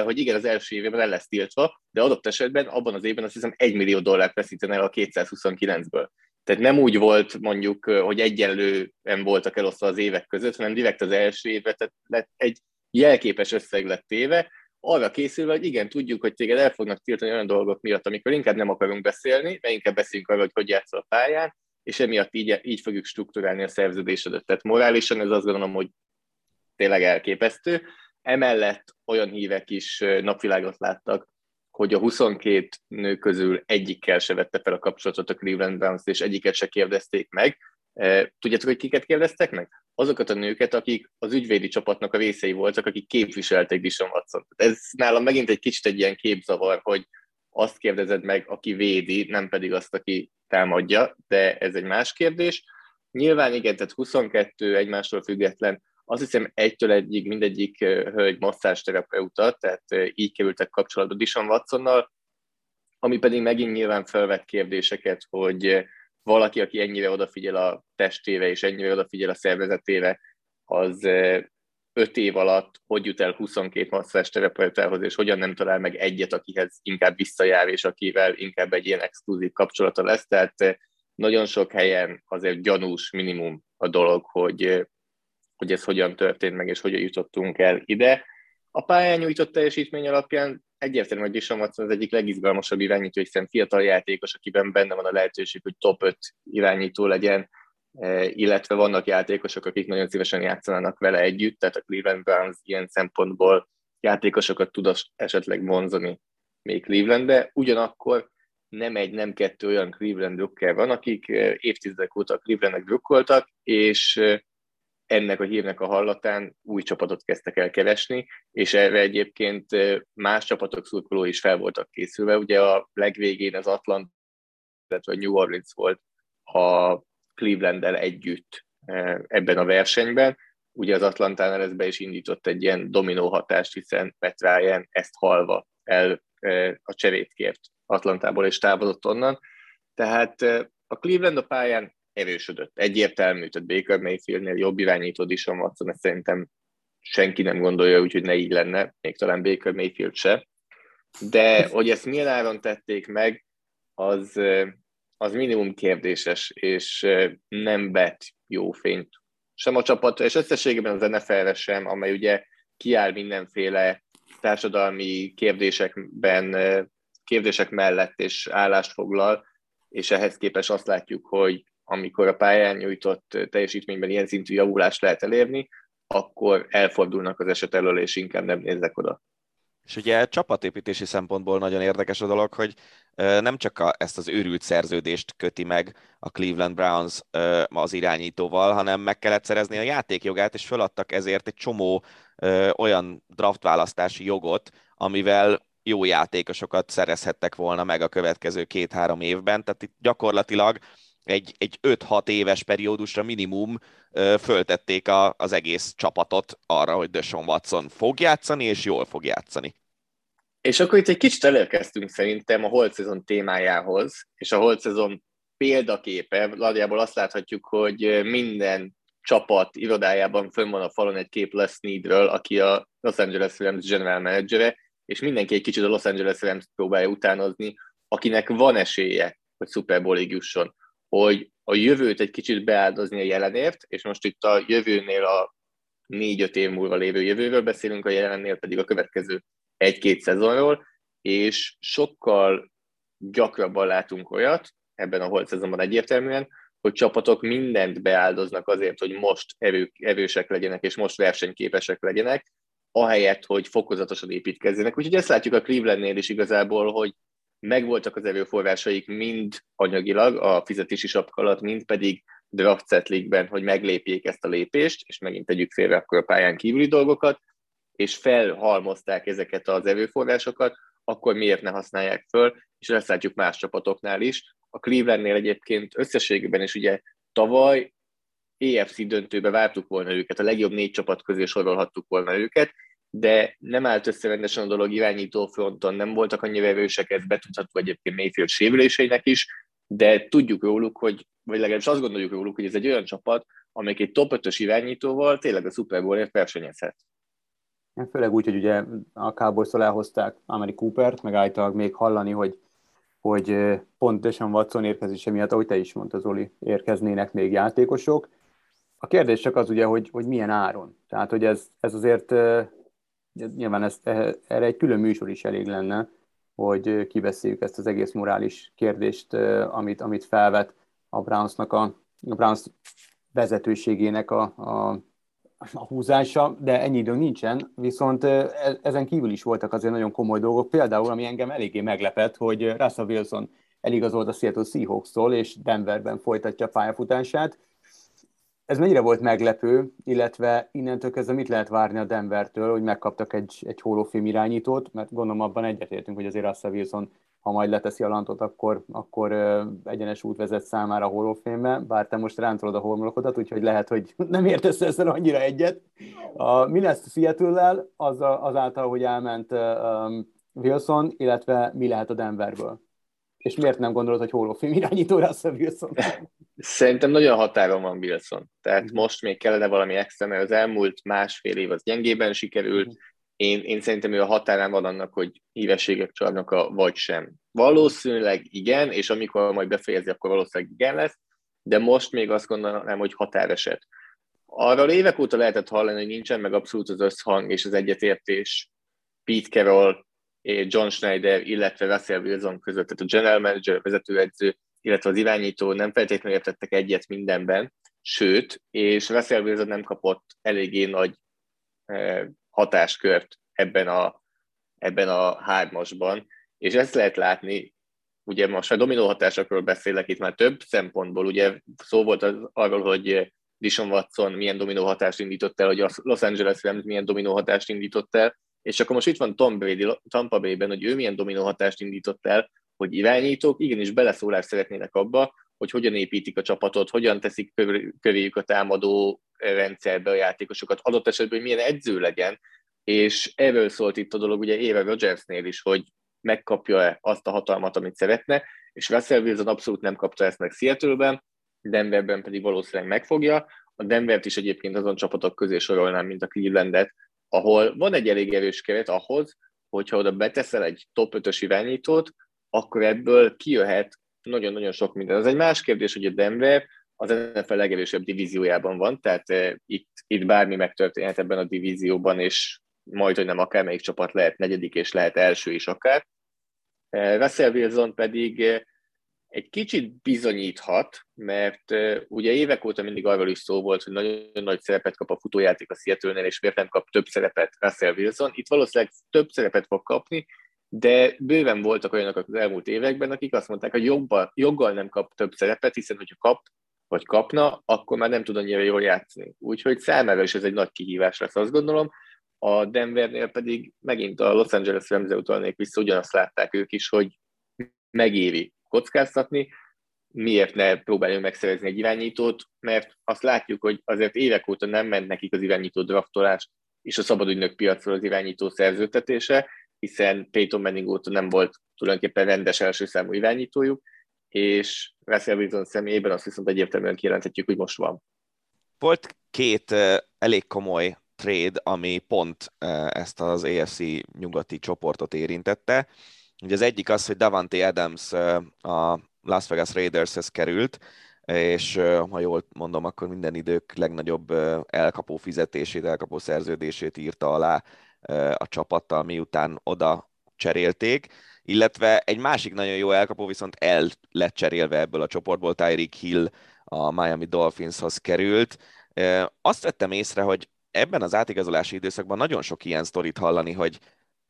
hogy igen, az első évében el lesz tiltva, de adott esetben abban az évben azt hiszem 1 millió dollárt veszítene el a 229-ből. Tehát nem úgy volt mondjuk, hogy egyenlően voltak elosztva az évek között, hanem direkt az első évben tehát lett egy jelképes összeg lett téve, arra készülve, hogy igen, tudjuk, hogy téged el fognak tiltani olyan dolgok miatt, amikor inkább nem akarunk beszélni, mert inkább beszélünk arról, hogy hogy játszol a pályán, és emiatt így, így fogjuk struktúrálni a szerződésedet. Tehát morálisan ez azt gondolom, hogy tényleg elképesztő. Emellett olyan hívek is napvilágot láttak, hogy a 22 nő közül egyikkel se vette fel a kapcsolatot a Cleveland Browns, és egyiket se kérdezték meg. Tudjátok, hogy kiket kérdeztek meg? Azokat a nőket, akik az ügyvédi csapatnak a részei voltak, akik képviselték Dishon watson Ez nálam megint egy kicsit egy ilyen képzavar, hogy azt kérdezed meg, aki védi, nem pedig azt, aki támadja, de ez egy más kérdés. Nyilván igen, tehát 22 egymástól független azt hiszem egytől egyig mindegyik hölgy masszásterapeuta, tehát így kerültek kapcsolatba Dishon Watsonnal, ami pedig megint nyilván felvett kérdéseket, hogy valaki, aki ennyire odafigyel a testéve és ennyire odafigyel a szervezetéve, az öt év alatt hogy jut el 22 masszás terapeutához, és hogyan nem talál meg egyet, akihez inkább visszajár, és akivel inkább egy ilyen exkluzív kapcsolata lesz. Tehát nagyon sok helyen azért gyanús minimum a dolog, hogy hogy ez hogyan történt meg, és hogyan jutottunk el ide. A pályán nyújtott teljesítmény alapján egyértelmű, hogy Dishon Watson az egyik legizgalmasabb irányító, hiszen fiatal játékos, akiben benne van a lehetőség, hogy top 5 irányító legyen, e, illetve vannak játékosok, akik nagyon szívesen játszanának vele együtt, tehát a Cleveland Browns ilyen szempontból játékosokat tud esetleg vonzani még Clevelandbe, ugyanakkor nem egy, nem kettő olyan Cleveland drukker van, akik e, évtizedek óta a Clevelandnek drukkoltak, és e, ennek a hírnek a hallatán új csapatot kezdtek el keresni, és erre egyébként más csapatok szurkoló is fel voltak készülve. Ugye a legvégén az Atlant, illetve New Orleans volt a Cleveland-el együtt ebben a versenyben. Ugye az Atlantánál ez be is indított egy ilyen dominó hatást, hiszen Matt Ryan ezt halva el a cserét kért Atlantából és távozott onnan. Tehát a Cleveland a pályán erősödött. Egyértelmű, tehát Baker Mayfieldnél jobb irányító Dishon Watson, ezt szerintem senki nem gondolja úgy, hogy ne így lenne, még talán Baker Mayfield se. De hogy ezt milyen áron tették meg, az, az minimum kérdéses, és nem vet jó fényt sem a csapatra, és összességében az NFL-re sem, amely ugye kiáll mindenféle társadalmi kérdésekben, kérdések mellett és állást foglal, és ehhez képest azt látjuk, hogy amikor a pályán nyújtott teljesítményben ilyen szintű javulást lehet elérni, akkor elfordulnak az eset elől, és inkább nem néznek oda. És ugye csapatépítési szempontból nagyon érdekes a dolog, hogy nem csak a, ezt az őrült szerződést köti meg a Cleveland Browns az irányítóval, hanem meg kellett szerezni a játékjogát, és föladtak ezért egy csomó olyan draftválasztási jogot, amivel jó játékosokat szerezhettek volna meg a következő két-három évben. Tehát itt gyakorlatilag egy, egy 5-6 éves periódusra minimum föltették a, az egész csapatot arra, hogy Deshaun Watson fog játszani, és jól fog játszani. És akkor itt egy kicsit elérkeztünk szerintem a holt szezon témájához, és a holt szezon példaképe, nagyjából azt láthatjuk, hogy minden csapat irodájában fönn van a falon egy kép Les Needről, aki a Los Angeles Rams general managere, és mindenki egy kicsit a Los Angeles Rams próbálja utánozni, akinek van esélye, hogy Super Bowl-ig jusson hogy a jövőt egy kicsit beáldozni a jelenért, és most itt a jövőnél a négy-öt év múlva lévő jövőről beszélünk, a jelennél pedig a következő egy-két szezonról, és sokkal gyakrabban látunk olyat, ebben a holt szezonban egyértelműen, hogy csapatok mindent beáldoznak azért, hogy most erő, erősek legyenek, és most versenyképesek legyenek, ahelyett, hogy fokozatosan építkezzenek. Úgyhogy ezt látjuk a Clevelandnél is igazából, hogy megvoltak az erőforrásaik mind anyagilag a fizetési sapka alatt, mind pedig draft setlikben, hogy meglépjék ezt a lépést, és megint tegyük félre akkor a pályán kívüli dolgokat, és felhalmozták ezeket az erőforrásokat, akkor miért ne használják föl, és ezt látjuk más csapatoknál is. A Clevelandnél egyébként összességében is ugye tavaly EFC döntőbe vártuk volna őket, a legjobb négy csapat közé sorolhattuk volna őket, de nem állt össze rendesen a dolog irányító fronton, nem voltak annyira erősek, ez betudható egyébként Mayfield sérüléseinek is, de tudjuk róluk, hogy, vagy legalábbis azt gondoljuk róluk, hogy ez egy olyan csapat, amelyik egy top 5-ös irányítóval tényleg a Super Bowl-ért versenyezhet. Főleg úgy, hogy ugye a cowboys elhozták Ameri Coopert, meg általában még hallani, hogy, hogy pontosan Watson érkezése miatt, ahogy te is mondtad, Zoli, érkeznének még játékosok. A kérdés csak az ugye, hogy, hogy milyen áron. Tehát, hogy ez, ez azért nyilván ezt, erre egy külön műsor is elég lenne, hogy kibeszéljük ezt az egész morális kérdést, amit, amit felvet a Brownsnak a, a Browns vezetőségének a, a, a húzása, de ennyi idő nincsen, viszont e, ezen kívül is voltak azért nagyon komoly dolgok, például, ami engem eléggé meglepett, hogy Russell Wilson eligazolt a Seattle Seahawks-tól, és Denverben folytatja a pályafutását, ez mennyire volt meglepő, illetve innentől kezdve mit lehet várni a Denvertől, hogy megkaptak egy, egy holofilm irányítót, mert gondolom abban egyetértünk, hogy azért Russell Wilson, ha majd leteszi a lantot, akkor, akkor egyenes út vezet számára a holofilmbe, bár te most rántolod a homlokodat, úgyhogy lehet, hogy *laughs* nem értesz ezzel annyira egyet. A, mi lesz Seattle-lel az, azáltal, hogy elment um, Wilson, illetve mi lehet a Denverből? És miért nem gondolod, hogy holofilm irányító Russell Wilson? Szerintem nagyon határon van Wilson. Tehát mm. most még kellene valami extra, mert az elmúlt másfél év az gyengében sikerült. Mm. Én, én szerintem ő a határán van annak, hogy hívességek csalnak a vagy sem. Valószínűleg igen, és amikor majd befejezi, akkor valószínűleg igen lesz, de most még azt gondolom, hogy határeset. Arról évek óta lehetett hallani, hogy nincsen meg abszolút az összhang és az egyetértés Pete Carroll, John Schneider, illetve Russell Wilson között, tehát a general manager, vezetőedző illetve az irányító nem feltétlenül értettek egyet mindenben, sőt, és Russell Wilson nem kapott eléggé nagy eh, hatáskört ebben a, ebben a hármasban, és ezt lehet látni, ugye most a dominó hatásokról beszélek itt már több szempontból, ugye szó volt az, arról, hogy Dishon Watson milyen dominó hatást indított el, hogy a Los Angeles Rams milyen dominó hatást indított el, és akkor most itt van Tom Brady Tampa Bay-ben, hogy ő milyen dominó hatást indított el, hogy irányítók igenis beleszólást szeretnének abba, hogy hogyan építik a csapatot, hogyan teszik kövéjük a támadó rendszerbe a játékosokat, adott esetben, hogy milyen edző legyen, és erről szólt itt a dolog ugye Éve Rodgersnél is, hogy megkapja-e azt a hatalmat, amit szeretne, és Russell Wilson abszolút nem kapta ezt meg Seattle-ben, Denverben pedig valószínűleg megfogja. A Denvert is egyébként azon csapatok közé sorolnám, mint a Clevelandet, ahol van egy elég erős keret ahhoz, hogyha oda beteszel egy top 5-ös irányítót, akkor ebből kijöhet nagyon-nagyon sok minden. Az egy más kérdés, hogy a Denver az NFL legerősebb divíziójában van, tehát uh, itt, itt bármi megtörténhet ebben a divízióban, és majd, hogy nem akármelyik csapat lehet negyedik, és lehet első is akár. Uh, Russell Wilson pedig uh, egy kicsit bizonyíthat, mert ugye évek óta mindig arról is szó volt, hogy nagyon nagy szerepet kap a futójáték a seattle és miért nem kap több szerepet Russell Wilson. Itt valószínűleg több szerepet fog kapni, de bőven voltak olyanok az elmúlt években, akik azt mondták, hogy jobban, joggal nem kap több szerepet, hiszen hogyha kap, vagy kapna, akkor már nem tud annyira jól játszani. Úgyhogy számára is ez egy nagy kihívás lesz, azt gondolom. A Denvernél pedig megint a Los Angeles Remze utalnék vissza, ugyanazt látták ők is, hogy megéri kockáztatni, miért ne próbáljunk megszerezni egy irányítót, mert azt látjuk, hogy azért évek óta nem ment nekik az irányító draftolás és a szabadügynök piacról az irányító szerződtetése, hiszen Peyton Manning óta nem volt tulajdonképpen rendes első számú irányítójuk, és Russell Wilson személyében azt viszont egyértelműen kijelenthetjük, hogy most van. Volt két elég komoly trade, ami pont ezt az AFC nyugati csoportot érintette. Ugye az egyik az, hogy Davante Adams a Las Vegas Raidershez került, és ha jól mondom, akkor minden idők legnagyobb elkapó fizetését, elkapó szerződését írta alá a csapattal, miután oda cserélték, illetve egy másik nagyon jó elkapó viszont el lett cserélve ebből a csoportból, Tyreek Hill a Miami Dolphinshoz került. Azt vettem észre, hogy ebben az átigazolási időszakban nagyon sok ilyen sztorit hallani, hogy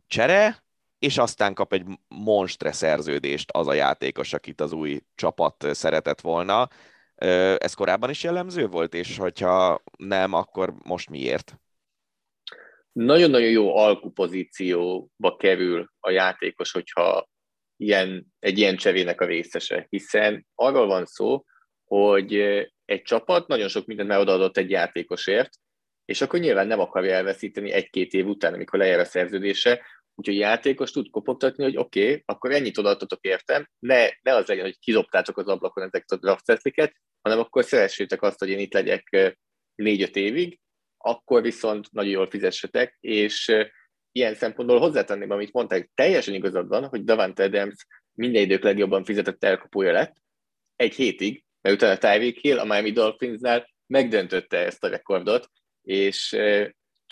csere, és aztán kap egy monstre szerződést az a játékos, akit az új csapat szeretett volna. Ez korábban is jellemző volt, és hogyha nem, akkor most miért? Nagyon-nagyon jó alkupozícióba kerül a játékos, hogyha ilyen, egy ilyen cserének a részese, hiszen arról van szó, hogy egy csapat nagyon sok mindent már odaadott egy játékosért, és akkor nyilván nem akarja elveszíteni egy-két év után, amikor lejár a szerződése, úgyhogy a játékos tud kopogtatni, hogy oké, okay, akkor ennyit odaadtatok értem, ne, ne az legyen, hogy kidobtátok az ablakon ezeket a draft hanem akkor szeressétek azt, hogy én itt legyek négy-öt évig, akkor viszont nagyon jól fizessetek, és ilyen szempontból hozzátenném, amit mondták, teljesen igazad van, hogy Davante Adams minden idők legjobban fizetett elkapója lett, egy hétig, mert utána Tyreek Hill a Miami Dolphinsnál megdöntötte ezt a rekordot, és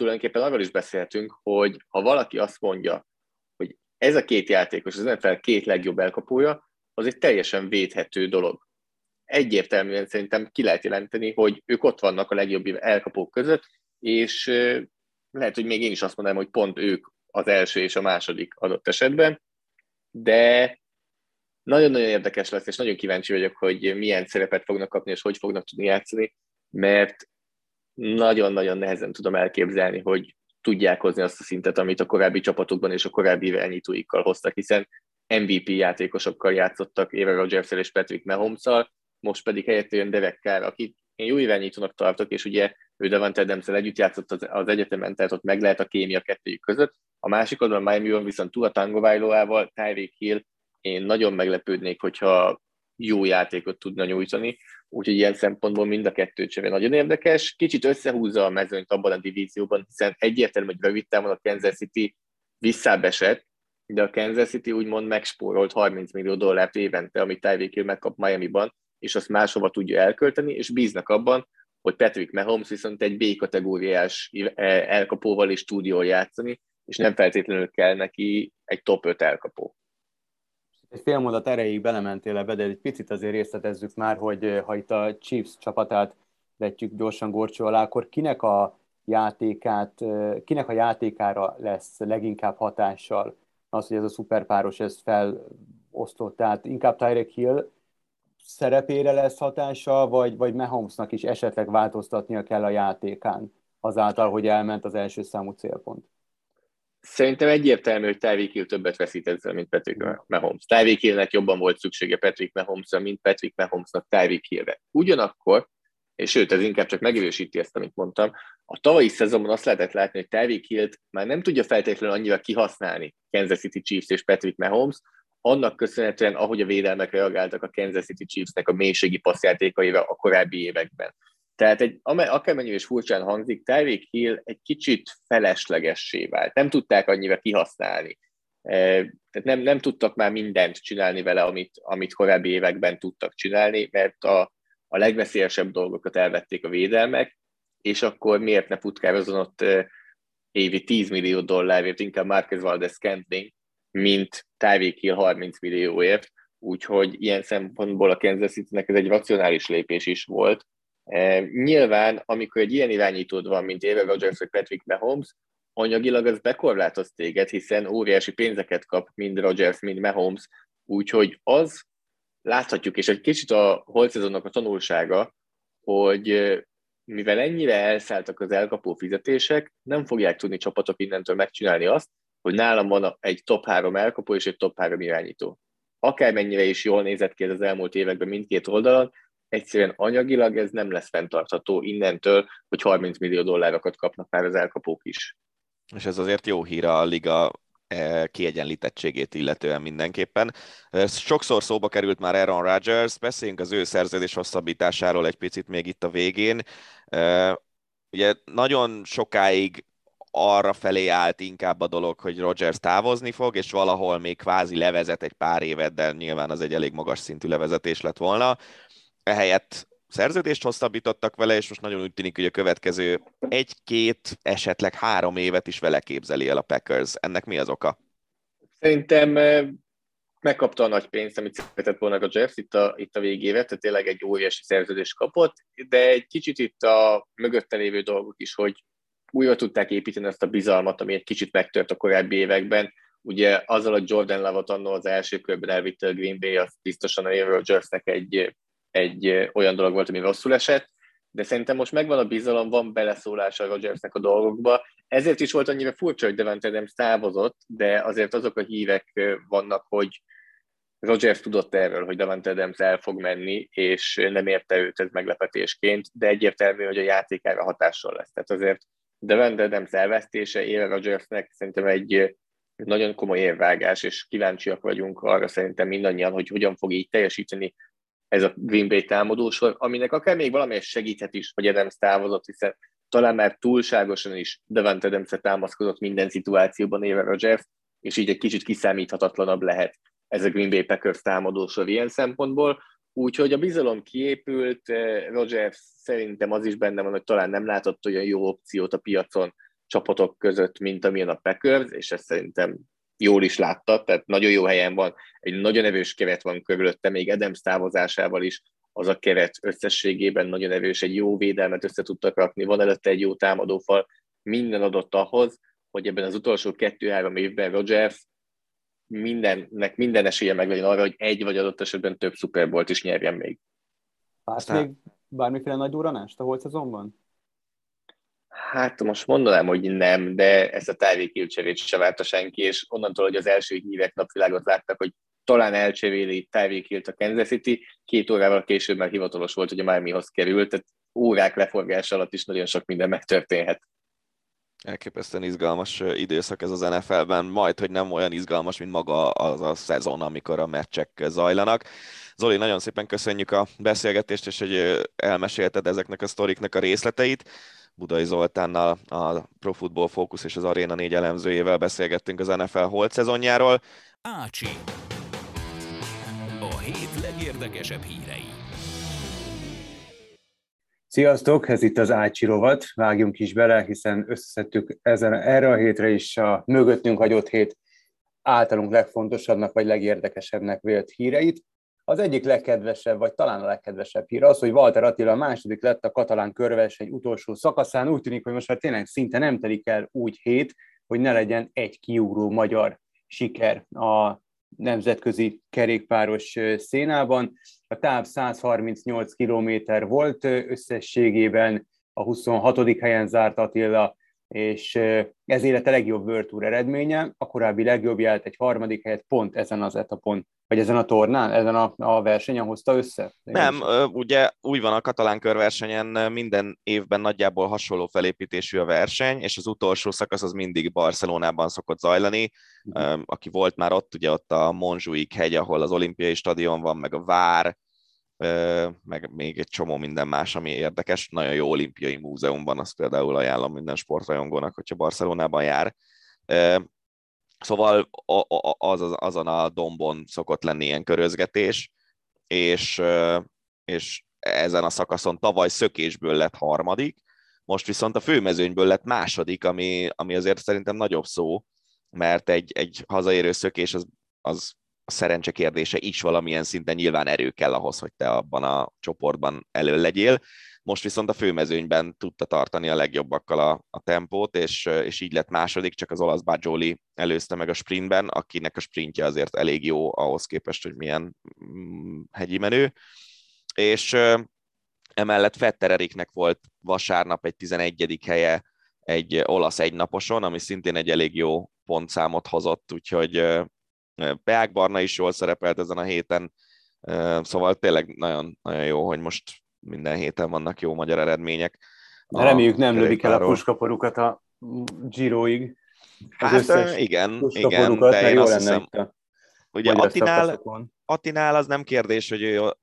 tulajdonképpen arról is beszélhetünk, hogy ha valaki azt mondja, hogy ez a két játékos, az NFL két legjobb elkapója, az egy teljesen védhető dolog. Egyértelműen szerintem ki lehet jelenteni, hogy ők ott vannak a legjobb elkapók között, és lehet, hogy még én is azt mondanám, hogy pont ők az első és a második adott esetben, de nagyon-nagyon érdekes lesz, és nagyon kíváncsi vagyok, hogy milyen szerepet fognak kapni, és hogy fognak tudni játszani, mert nagyon-nagyon nehezen tudom elképzelni, hogy tudják hozni azt a szintet, amit a korábbi csapatokban és a korábbi irányítóikkal hoztak, hiszen MVP játékosokkal játszottak, Aaron rodgers és Patrick mahomes most pedig helyett jön Derek Carr, akit én jó irányítónak tartok, és ugye ő Devante adams együtt játszott az, az egyetemen, tehát ott meg lehet a kémia kettőjük között. A másik oldalon Miami viszont a Tangovailoával, Tyreek Hill, én nagyon meglepődnék, hogyha jó játékot tudna nyújtani, úgyhogy ilyen szempontból mind a kettő csere nagyon érdekes. Kicsit összehúzza a mezőnyt abban a divízióban, hiszen egyértelmű, hogy rövid távon a Kansas City visszábesett, de a Kansas City úgymond megspórolt 30 millió dollárt évente, amit Tyreek Hill megkap Miami-ban, és azt máshova tudja elkölteni, és bíznak abban, hogy Patrick Mahomes viszont egy B-kategóriás elkapóval is tud jól játszani, és nem feltétlenül kell neki egy top 5 elkapó. Egy fél mondat erejéig belementél ebbe, de egy picit azért részletezzük már, hogy ha itt a Chiefs csapatát vetjük gyorsan gorcsó alá, akkor kinek a játékát, kinek a játékára lesz leginkább hatással az, hogy ez a szuperpáros ez felosztott, tehát inkább Tyreek Hill szerepére lesz hatása, vagy, vagy Mahomesnak is esetleg változtatnia kell a játékán, azáltal, hogy elment az első számú célpont? Szerintem egyértelmű, hogy Tyreek Hill többet veszít ezzel, mint Patrick Mahomes. Tyreek Hillnek jobban volt szüksége Patrick Mahomesra, mint Patrick Mahomesnak Tyreek Hillre. Ugyanakkor, és sőt, ez inkább csak megerősíti ezt, amit mondtam, a tavalyi szezonban azt lehetett látni, hogy Tyreek Hill-t már nem tudja feltétlenül annyira kihasználni Kansas City Chiefs és Patrick Mahomes, annak köszönhetően, ahogy a védelmek reagáltak a Kansas City Chiefsnek a mélységi passzjátékaira a korábbi években. Tehát egy, akármennyire is furcsán hangzik, Tyreek Hill egy kicsit feleslegessé vált. Nem tudták annyira kihasználni. E, tehát nem, nem tudtak már mindent csinálni vele, amit, amit korábbi években tudtak csinálni, mert a, a legveszélyesebb dolgokat elvették a védelmek, és akkor miért ne futkározon ott e, évi 10 millió dollárért, inkább Marquez Valdez Scantling, mint Tyreek Hill 30 millióért, úgyhogy ilyen szempontból a Kansas City-nek ez egy racionális lépés is volt. Nyilván, amikor egy ilyen irányítód van, mint Aaron Rodgers vagy Patrick Mahomes, anyagilag az bekorlátoz téged, hiszen óriási pénzeket kap mind Rodgers, mind Mahomes, úgyhogy az láthatjuk, és egy kicsit a holt a tanulsága, hogy mivel ennyire elszálltak az elkapó fizetések, nem fogják tudni csapatok innentől megcsinálni azt, hogy nálam van egy top 3 elkapó és egy top 3 irányító. Akármennyire is jól nézett ki ez az elmúlt években mindkét oldalon, egyszerűen anyagilag ez nem lesz fenntartható innentől, hogy 30 millió dollárokat kapnak már az elkapók is. És ez azért jó hír a liga e, kiegyenlítettségét illetően mindenképpen. Sokszor szóba került már Aaron Rodgers, beszéljünk az ő szerződés hosszabbításáról egy picit még itt a végén. E, ugye nagyon sokáig arra felé állt inkább a dolog, hogy Rogers távozni fog, és valahol még kvázi levezet egy pár évet, de nyilván az egy elég magas szintű levezetés lett volna. Ehelyett szerződést hosszabbítottak vele, és most nagyon úgy tűnik, hogy a következő egy-két, esetleg három évet is vele képzeli el a Packers. Ennek mi az oka? Szerintem megkapta a nagy pénzt, amit szeretett volna a Jeffs itt a, itt a végével, tehát tényleg egy óriási szerződést kapott, de egy kicsit itt a mögötte lévő dolgok is, hogy újra tudták építeni ezt a bizalmat, ami egy kicsit megtört a korábbi években. Ugye azzal a Jordan Love-ot annól az első körben elvitte a Green Bay, az biztosan a Aaron Rodgersnek egy, egy olyan dolog volt, ami rosszul esett, de szerintem most megvan a bizalom, van beleszólás a Rodgersnek a dolgokba. Ezért is volt annyira furcsa, hogy Devante Adams távozott, de azért azok a hívek vannak, hogy Rodgers tudott erről, hogy Devante Adams el fog menni, és nem érte őt ez meglepetésként, de egyértelmű, hogy a játékára hatással lesz. Tehát azért Devante Adams elvesztése Éle Rodgersnek szerintem egy nagyon komoly érvágás, és kíváncsiak vagyunk arra szerintem mindannyian, hogy hogyan fog így teljesíteni ez a Green Bay támadósor, aminek akár még valamelyes segíthet is, hogy Adams távozott, hiszen talán már túlságosan is Devante adams támaszkodott minden szituációban Éve Rodgers, és így egy kicsit kiszámíthatatlanabb lehet ez a Green Bay Packers támadósor ilyen szempontból. Úgyhogy a bizalom kiépült, eh, Rodgers szerintem az is benne van, hogy talán nem látott olyan jó opciót a piacon csapatok között, mint amilyen a Packers, és ezt szerintem jól is látta, tehát nagyon jó helyen van, egy nagyon erős keret van körülötte, még Adams távozásával is az a keret összességében nagyon erős, egy jó védelmet össze tudtak rakni, van előtte egy jó támadófal, minden adott ahhoz, hogy ebben az utolsó kettő-három évben Rodgers mindennek minden esélye meg legyen arra, hogy egy vagy adott esetben több szuperbolt is nyerjen még. Látsz még bármiféle nagy duranást a holt szezonban? Hát most mondanám, hogy nem, de ezt a Hill se várta senki, és onnantól, hogy az első hívek napvilágot láttak, hogy talán elcseréli Hill-t a Kansas City, két órával később már hivatalos volt, hogy a Miamihoz került, tehát órák leforgás alatt is nagyon sok minden megtörténhet. Elképesztően izgalmas időszak ez az NFL-ben, majd, hogy nem olyan izgalmas, mint maga az a szezon, amikor a meccsek zajlanak. Zoli, nagyon szépen köszönjük a beszélgetést, és hogy elmesélted ezeknek a sztoriknak a részleteit. Budai Zoltánnal, a Pro Football Focus és az Arena 4 elemzőjével beszélgettünk az NFL holt szezonjáról. Ácsi. A hét legérdekesebb hírei. Sziasztok, ez itt az Ácsi rovat, vágjunk is bele, hiszen összeszedtük ezen, erre a hétre is a mögöttünk hagyott hét általunk legfontosabbnak vagy legérdekesebbnek vélt híreit. Az egyik legkedvesebb, vagy talán a legkedvesebb hír az, hogy Walter Attila a második lett a katalán körverseny utolsó szakaszán. Úgy tűnik, hogy most már tényleg szinte nem telik el úgy hét, hogy ne legyen egy kiugró magyar siker a nemzetközi kerékpáros szénában. A táv 138 km volt összességében, a 26. helyen zárt Attila, és ez élete legjobb World Tour eredménye, a korábbi legjobbját egy harmadik helyet pont ezen az etapon vagy ezen a tornán, ezen a, a versenyen hozta össze? Nem, ugye úgy van a katalán körversenyen minden évben nagyjából hasonló felépítésű a verseny, és az utolsó szakasz az mindig Barcelonában szokott zajlani. Uh-huh. Aki volt már ott, ugye ott a Montjuic hegy, ahol az olimpiai stadion van, meg a Vár, meg még egy csomó minden más, ami érdekes. Nagyon jó olimpiai múzeumban, azt például ajánlom minden sportrajongónak, hogyha Barcelonában jár. Szóval az, az, azon a dombon szokott lenni ilyen körözgetés, és, és ezen a szakaszon tavaly szökésből lett harmadik, most viszont a főmezőnyből lett második, ami, ami azért szerintem nagyobb szó, mert egy, egy hazaérő szökés az, az szerencse kérdése is valamilyen szinten nyilván erő kell ahhoz, hogy te abban a csoportban elő legyél. Most viszont a főmezőnyben tudta tartani a legjobbakkal a, a tempót, és, és így lett második, csak az olasz Bajoli előzte meg a sprintben, akinek a sprintje azért elég jó ahhoz képest, hogy milyen mm, hegyi menő. És emellett Fetter Eriknek volt vasárnap egy 11. helye egy olasz egynaposon, ami szintén egy elég jó pontszámot hozott, úgyhogy Beák Barna is jól szerepelt ezen a héten, szóval tényleg nagyon, nagyon jó, hogy most minden héten vannak jó magyar eredmények. De reméljük nem lövik el a puskaporukat a Giroig. Hát igen, igen, de én azt hiszem, ugye Attinál, Attinál az nem kérdés, hogy ő,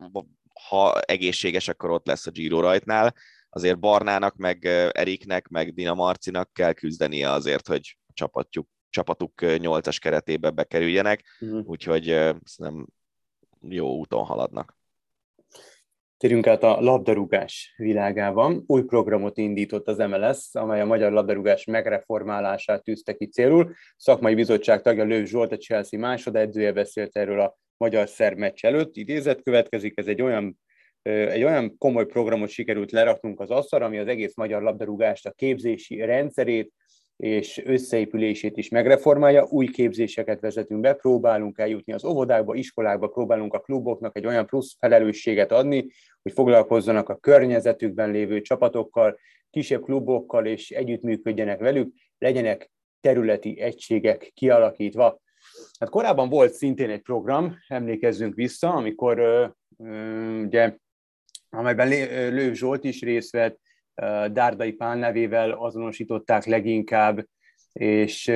ha egészséges, akkor ott lesz a Giro rajtnál. Azért Barnának, meg Eriknek, meg Dina Marcinak kell küzdenie azért, hogy csapatjuk, csapatuk nyolcas keretébe bekerüljenek, uh-huh. úgyhogy nem jó úton haladnak. Térjünk át a labdarúgás világában. Új programot indított az MLS, amely a magyar labdarúgás megreformálását tűzte ki célul. Szakmai bizottság tagja Lőv Zsolt, a Chelsea másodedzője beszélt erről a magyar szerb meccs előtt. Idézet következik, ez egy olyan egy olyan komoly programot sikerült leraknunk az asztalra, ami az egész magyar labdarúgást, a képzési rendszerét és összeépülését is megreformálja. Új képzéseket vezetünk be, próbálunk eljutni az óvodákba, iskolákba, próbálunk a kluboknak egy olyan plusz felelősséget adni, hogy foglalkozzanak a környezetükben lévő csapatokkal, kisebb klubokkal, és együttműködjenek velük, legyenek területi egységek kialakítva. Hát korábban volt szintén egy program, emlékezzünk vissza, amikor ugye amelyben Lőv Zsolt is részt vett, Dárdai Pál nevével azonosították leginkább, és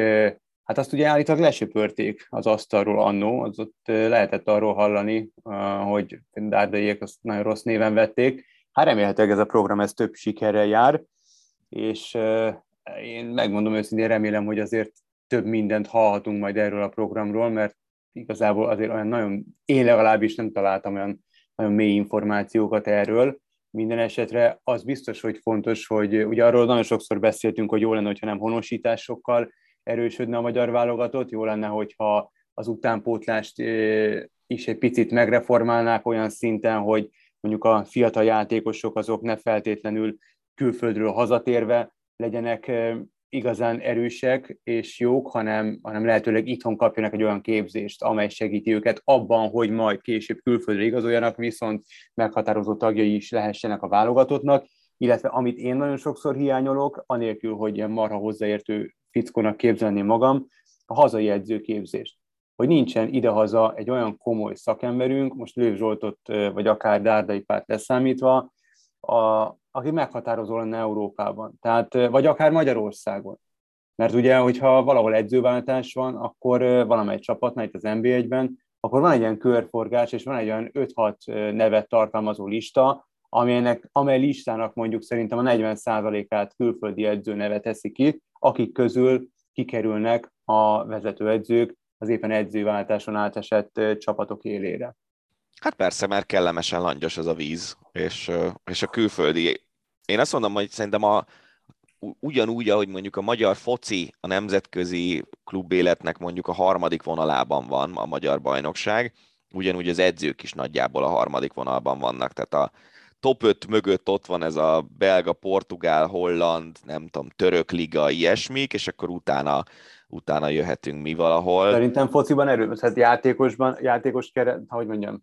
hát azt ugye állítólag lesöpörték az asztalról annó, az ott lehetett arról hallani, hogy Dárdaiek azt nagyon rossz néven vették. Hát remélhetőleg ez a program ez több sikerrel jár, és én megmondom őszintén, remélem, hogy azért több mindent hallhatunk majd erről a programról, mert igazából azért olyan nagyon, én legalábbis nem találtam olyan nagyon mély információkat erről. Minden esetre az biztos, hogy fontos, hogy ugye arról nagyon sokszor beszéltünk, hogy jó lenne, hogyha nem honosításokkal erősödne a magyar válogatott, jó lenne, hogyha az utánpótlást is egy picit megreformálnák olyan szinten, hogy mondjuk a fiatal játékosok azok ne feltétlenül külföldről hazatérve legyenek igazán erősek és jók, hanem, hanem lehetőleg itthon kapjanak egy olyan képzést, amely segíti őket abban, hogy majd később külföldre igazoljanak, viszont meghatározó tagjai is lehessenek a válogatottnak, illetve amit én nagyon sokszor hiányolok, anélkül, hogy ilyen marha hozzáértő fickónak képzelni magam, a hazai edzőképzést. Hogy nincsen idehaza egy olyan komoly szakemberünk, most Lőv Zsoltot, vagy akár Dárdai Párt leszámítva, a, aki meghatározó lenne Európában, tehát, vagy akár Magyarországon. Mert ugye, hogyha valahol edzőváltás van, akkor valamely csapatnál, itt az NB1-ben, akkor van egy ilyen körforgás, és van egy olyan 5-6 nevet tartalmazó lista, amelynek, amely listának mondjuk szerintem a 40%-át külföldi edzőneve teszi ki, akik közül kikerülnek a vezetőedzők az éppen edzőváltáson átesett csapatok élére. Hát persze, mert kellemesen langyos ez a víz, és, és a külföldi. Én azt mondom, hogy szerintem a, ugyanúgy, ahogy mondjuk a magyar foci a nemzetközi klubéletnek mondjuk a harmadik vonalában van a magyar bajnokság, ugyanúgy az edzők is nagyjából a harmadik vonalban vannak, tehát a top 5 mögött ott van ez a belga, portugál, holland, nem tudom, török liga, ilyesmik, és akkor utána, utána jöhetünk mi valahol. Szerintem fociban erő, tehát játékosban, játékos keret, hogy mondjam,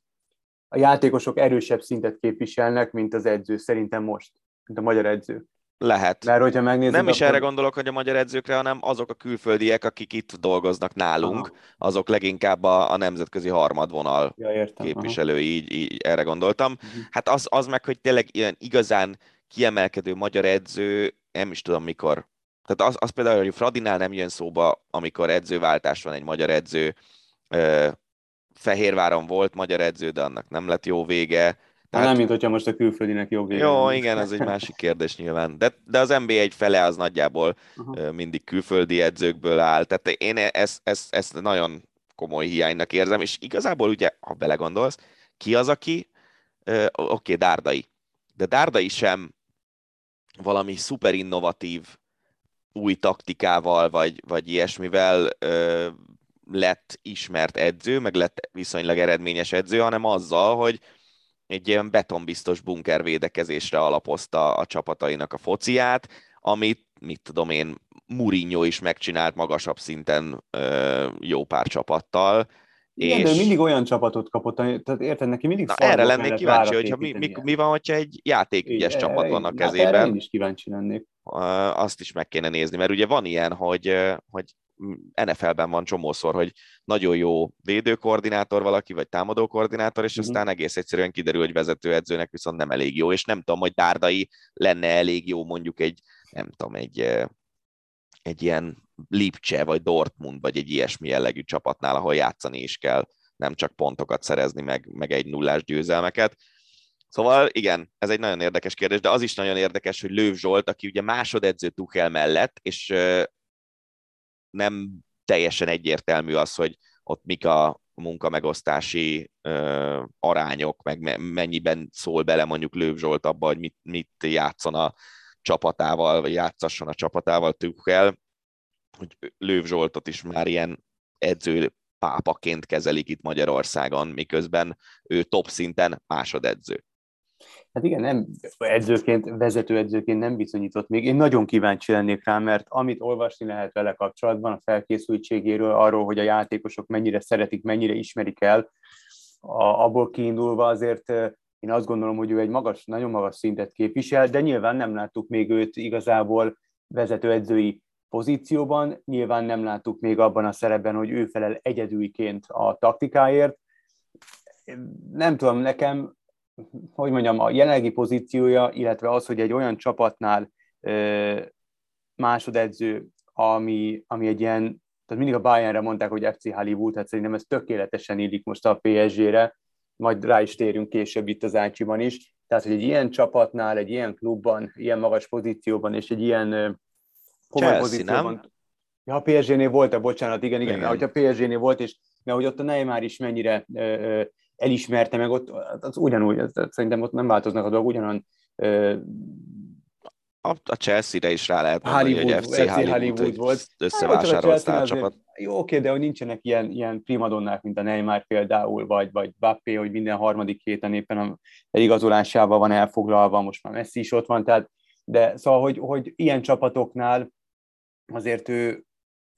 a játékosok erősebb szintet képviselnek, mint az edző, szerintem most, mint a magyar edző. Lehet. Mert hogyha megnézed, Nem is akkor... erre gondolok, hogy a magyar edzőkre, hanem azok a külföldiek, akik itt dolgoznak nálunk, aha. azok leginkább a, a nemzetközi harmadvonal ja, értem, képviselői, így, így erre gondoltam. Uh-huh. Hát az, az meg, hogy tényleg ilyen igazán kiemelkedő magyar edző, nem is tudom mikor. Tehát az, az például, hogy Fradinál nem jön szóba, amikor edzőváltás van egy magyar edző, Fehérváron volt magyar edző, de annak nem lett jó vége. Tehát... Nem, mint hogyha most a külföldinek jó vége. Jó, igen, ez egy másik *laughs* kérdés nyilván. De, de az NBA egy fele az nagyjából uh-huh. mindig külföldi edzőkből áll. Tehát én ezt, ezt, ezt nagyon komoly hiánynak érzem, és igazából ugye, ha belegondolsz, ki az, aki, oké, okay, Dárdai, de Dárdai sem valami szuper innovatív új taktikával, vagy, vagy ilyesmivel lett ismert edző, meg lett viszonylag eredményes edző, hanem azzal, hogy egy ilyen betonbiztos bunkervédekezésre alapozta a csapatainak a fociát, amit, mit tudom én, Mourinho is megcsinált magasabb szinten ö, jó pár csapattal. Igen, és... de mindig olyan csapatot kapott, tehát érted, neki mindig Na, erre lennék kíváncsi, hogy mi, mi, mi, van, hogyha egy játékügyes Igen, csapat van a kezében. Hát én is kíváncsi lennék. Azt is meg kéne nézni, mert ugye van ilyen, hogy, hogy NFL-ben van csomószor, hogy nagyon jó védőkoordinátor valaki, vagy támadókoordinátor, és uh-huh. aztán egész egyszerűen kiderül, hogy vezetőedzőnek viszont nem elég jó, és nem tudom, hogy Dárdai lenne elég jó mondjuk egy, nem tudom, egy, egy ilyen Lipcse, vagy Dortmund, vagy egy ilyesmi jellegű csapatnál, ahol játszani is kell, nem csak pontokat szerezni, meg, meg egy nullás győzelmeket. Szóval igen, ez egy nagyon érdekes kérdés, de az is nagyon érdekes, hogy Lőv Zsolt, aki ugye másodedző Tuchel mellett, és nem teljesen egyértelmű az, hogy ott mik a munkamegosztási ö, arányok, meg mennyiben szól bele mondjuk Lőv Zsolt abba, hogy mit, mit játszon a csapatával, vagy játszasson a csapatával Tuchel, hogy Lőv Zsoltot is már ilyen edző pápaként kezelik itt Magyarországon, miközben ő top szinten másodedző. Hát igen, nem edzőként, vezetőedzőként nem bizonyított még. Én nagyon kíváncsi lennék rá, mert amit olvasni lehet vele kapcsolatban, a felkészültségéről, arról, hogy a játékosok mennyire szeretik, mennyire ismerik el, a, abból kiindulva azért én azt gondolom, hogy ő egy magas, nagyon magas szintet képvisel, de nyilván nem láttuk még őt igazából vezetőedzői pozícióban, nyilván nem láttuk még abban a szerepben, hogy ő felel egyedülként a taktikáért. Nem tudom, nekem hogy mondjam, a jelenlegi pozíciója, illetve az, hogy egy olyan csapatnál másodedző, ami, ami egy ilyen, tehát mindig a Bayernre mondták, hogy FC Hollywood, hát szerintem ez tökéletesen illik most a PSG-re, majd rá is térünk később itt az Ácsiban is. Tehát, hogy egy ilyen csapatnál, egy ilyen klubban, ilyen magas pozícióban, és egy ilyen komoly Chelsea, pozícióban. Nem? Ja, a PSG-nél volt, bocsánat, igen, igen, igen. mert hogy a PSG-nél volt, és mert hogy ott a Neymar is mennyire ö, ö, elismerte meg, ott az ugyanúgy, ez, szerintem ott nem változnak a dolgok, ugyanan a, a Chelsea-re is rá lehet mondani, Hollywood, hogy FC, FC Hollywood, Hollywood volt. összevásárolt a csapat. Jó, oké, de hogy nincsenek ilyen, ilyen primadonnák, mint a Neymar például, vagy, vagy Bappé, hogy minden harmadik héten éppen a igazolásával van elfoglalva, most már Messi is ott van, tehát, de szóval, hogy, hogy ilyen csapatoknál azért ő,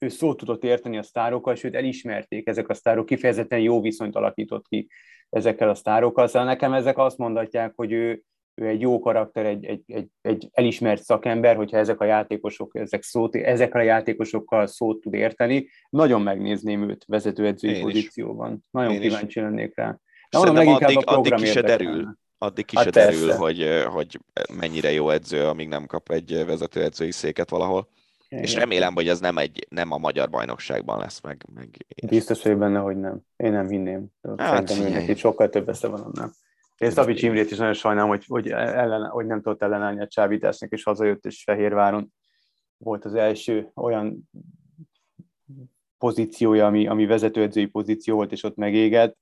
ő szót tudott érteni a sztárokkal, sőt elismerték ezek a sztárok, kifejezetten jó viszonyt alakított ki ezekkel a sztárokkal. Szóval nekem ezek azt mondatják, hogy ő, ő egy jó karakter, egy, egy, egy, egy elismert szakember, hogyha ezek a játékosok, ezek szót, ezekkel a játékosokkal szót tud érteni. Nagyon megnézném őt vezetőedzői Én pozícióban. Is. Nagyon Én kíváncsi is. lennék rá. De mondom, addig, a addig ki se derül, addig ki hát se derül, hogy, hogy mennyire jó edző, amíg nem kap egy vezetőedzői széket valahol. Igen. És remélem, hogy ez nem, egy, nem a magyar bajnokságban lesz meg. meg Biztos vagyok benne, hogy nem. Én nem hinném. Hát, Szerintem őnek itt sokkal több esze van annál. Én Szabics Imrét is nagyon sajnálom, hogy, hogy, ellen, hogy nem tudott ellenállni a csábításnak, és hazajött, és Fehérváron volt az első olyan pozíciója, ami, ami vezetőedzői pozíció volt, és ott megégett.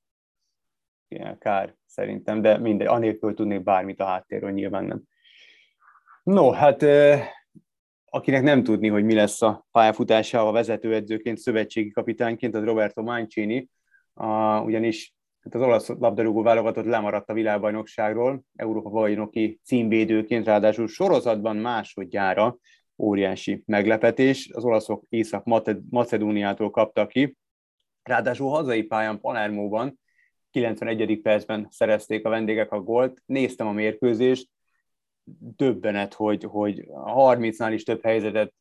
Igen, kár szerintem, de mindegy, anélkül tudnék bármit a háttérről, nyilván nem. No, hát akinek nem tudni, hogy mi lesz a pályafutása a vezetőedzőként, szövetségi kapitányként, az Roberto Mancini, a, ugyanis hát az olasz labdarúgó válogatott lemaradt a világbajnokságról, Európa bajnoki címvédőként, ráadásul sorozatban másodjára óriási meglepetés. Az olaszok Észak-Macedóniától kaptak ki, ráadásul hazai pályán Palermóban 91. percben szerezték a vendégek a gólt. Néztem a mérkőzést, döbbenet, hogy, hogy 30-nál is több helyzetet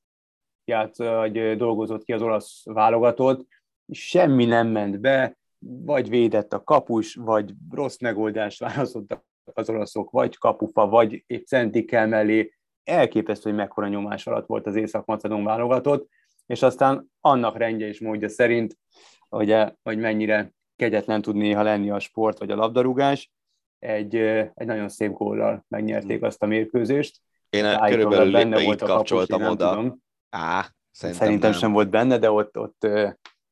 játsz, vagy dolgozott ki az olasz válogatott, semmi nem ment be, vagy védett a kapus, vagy rossz megoldást választottak az olaszok, vagy kapufa, vagy egy centikkel mellé. Elképesztő, hogy mekkora nyomás alatt volt az Észak-Macedón válogatott, és aztán annak rendje és módja szerint, ugye, hogy mennyire kegyetlen tud néha lenni a sport vagy a labdarúgás, egy, egy nagyon szép góllal megnyerték azt a mérkőzést. Én a, körülbelül benne volt a kapcsoltam kapus, oda. Tudom. Á, szerintem, szerintem sem volt benne, de ott, ott,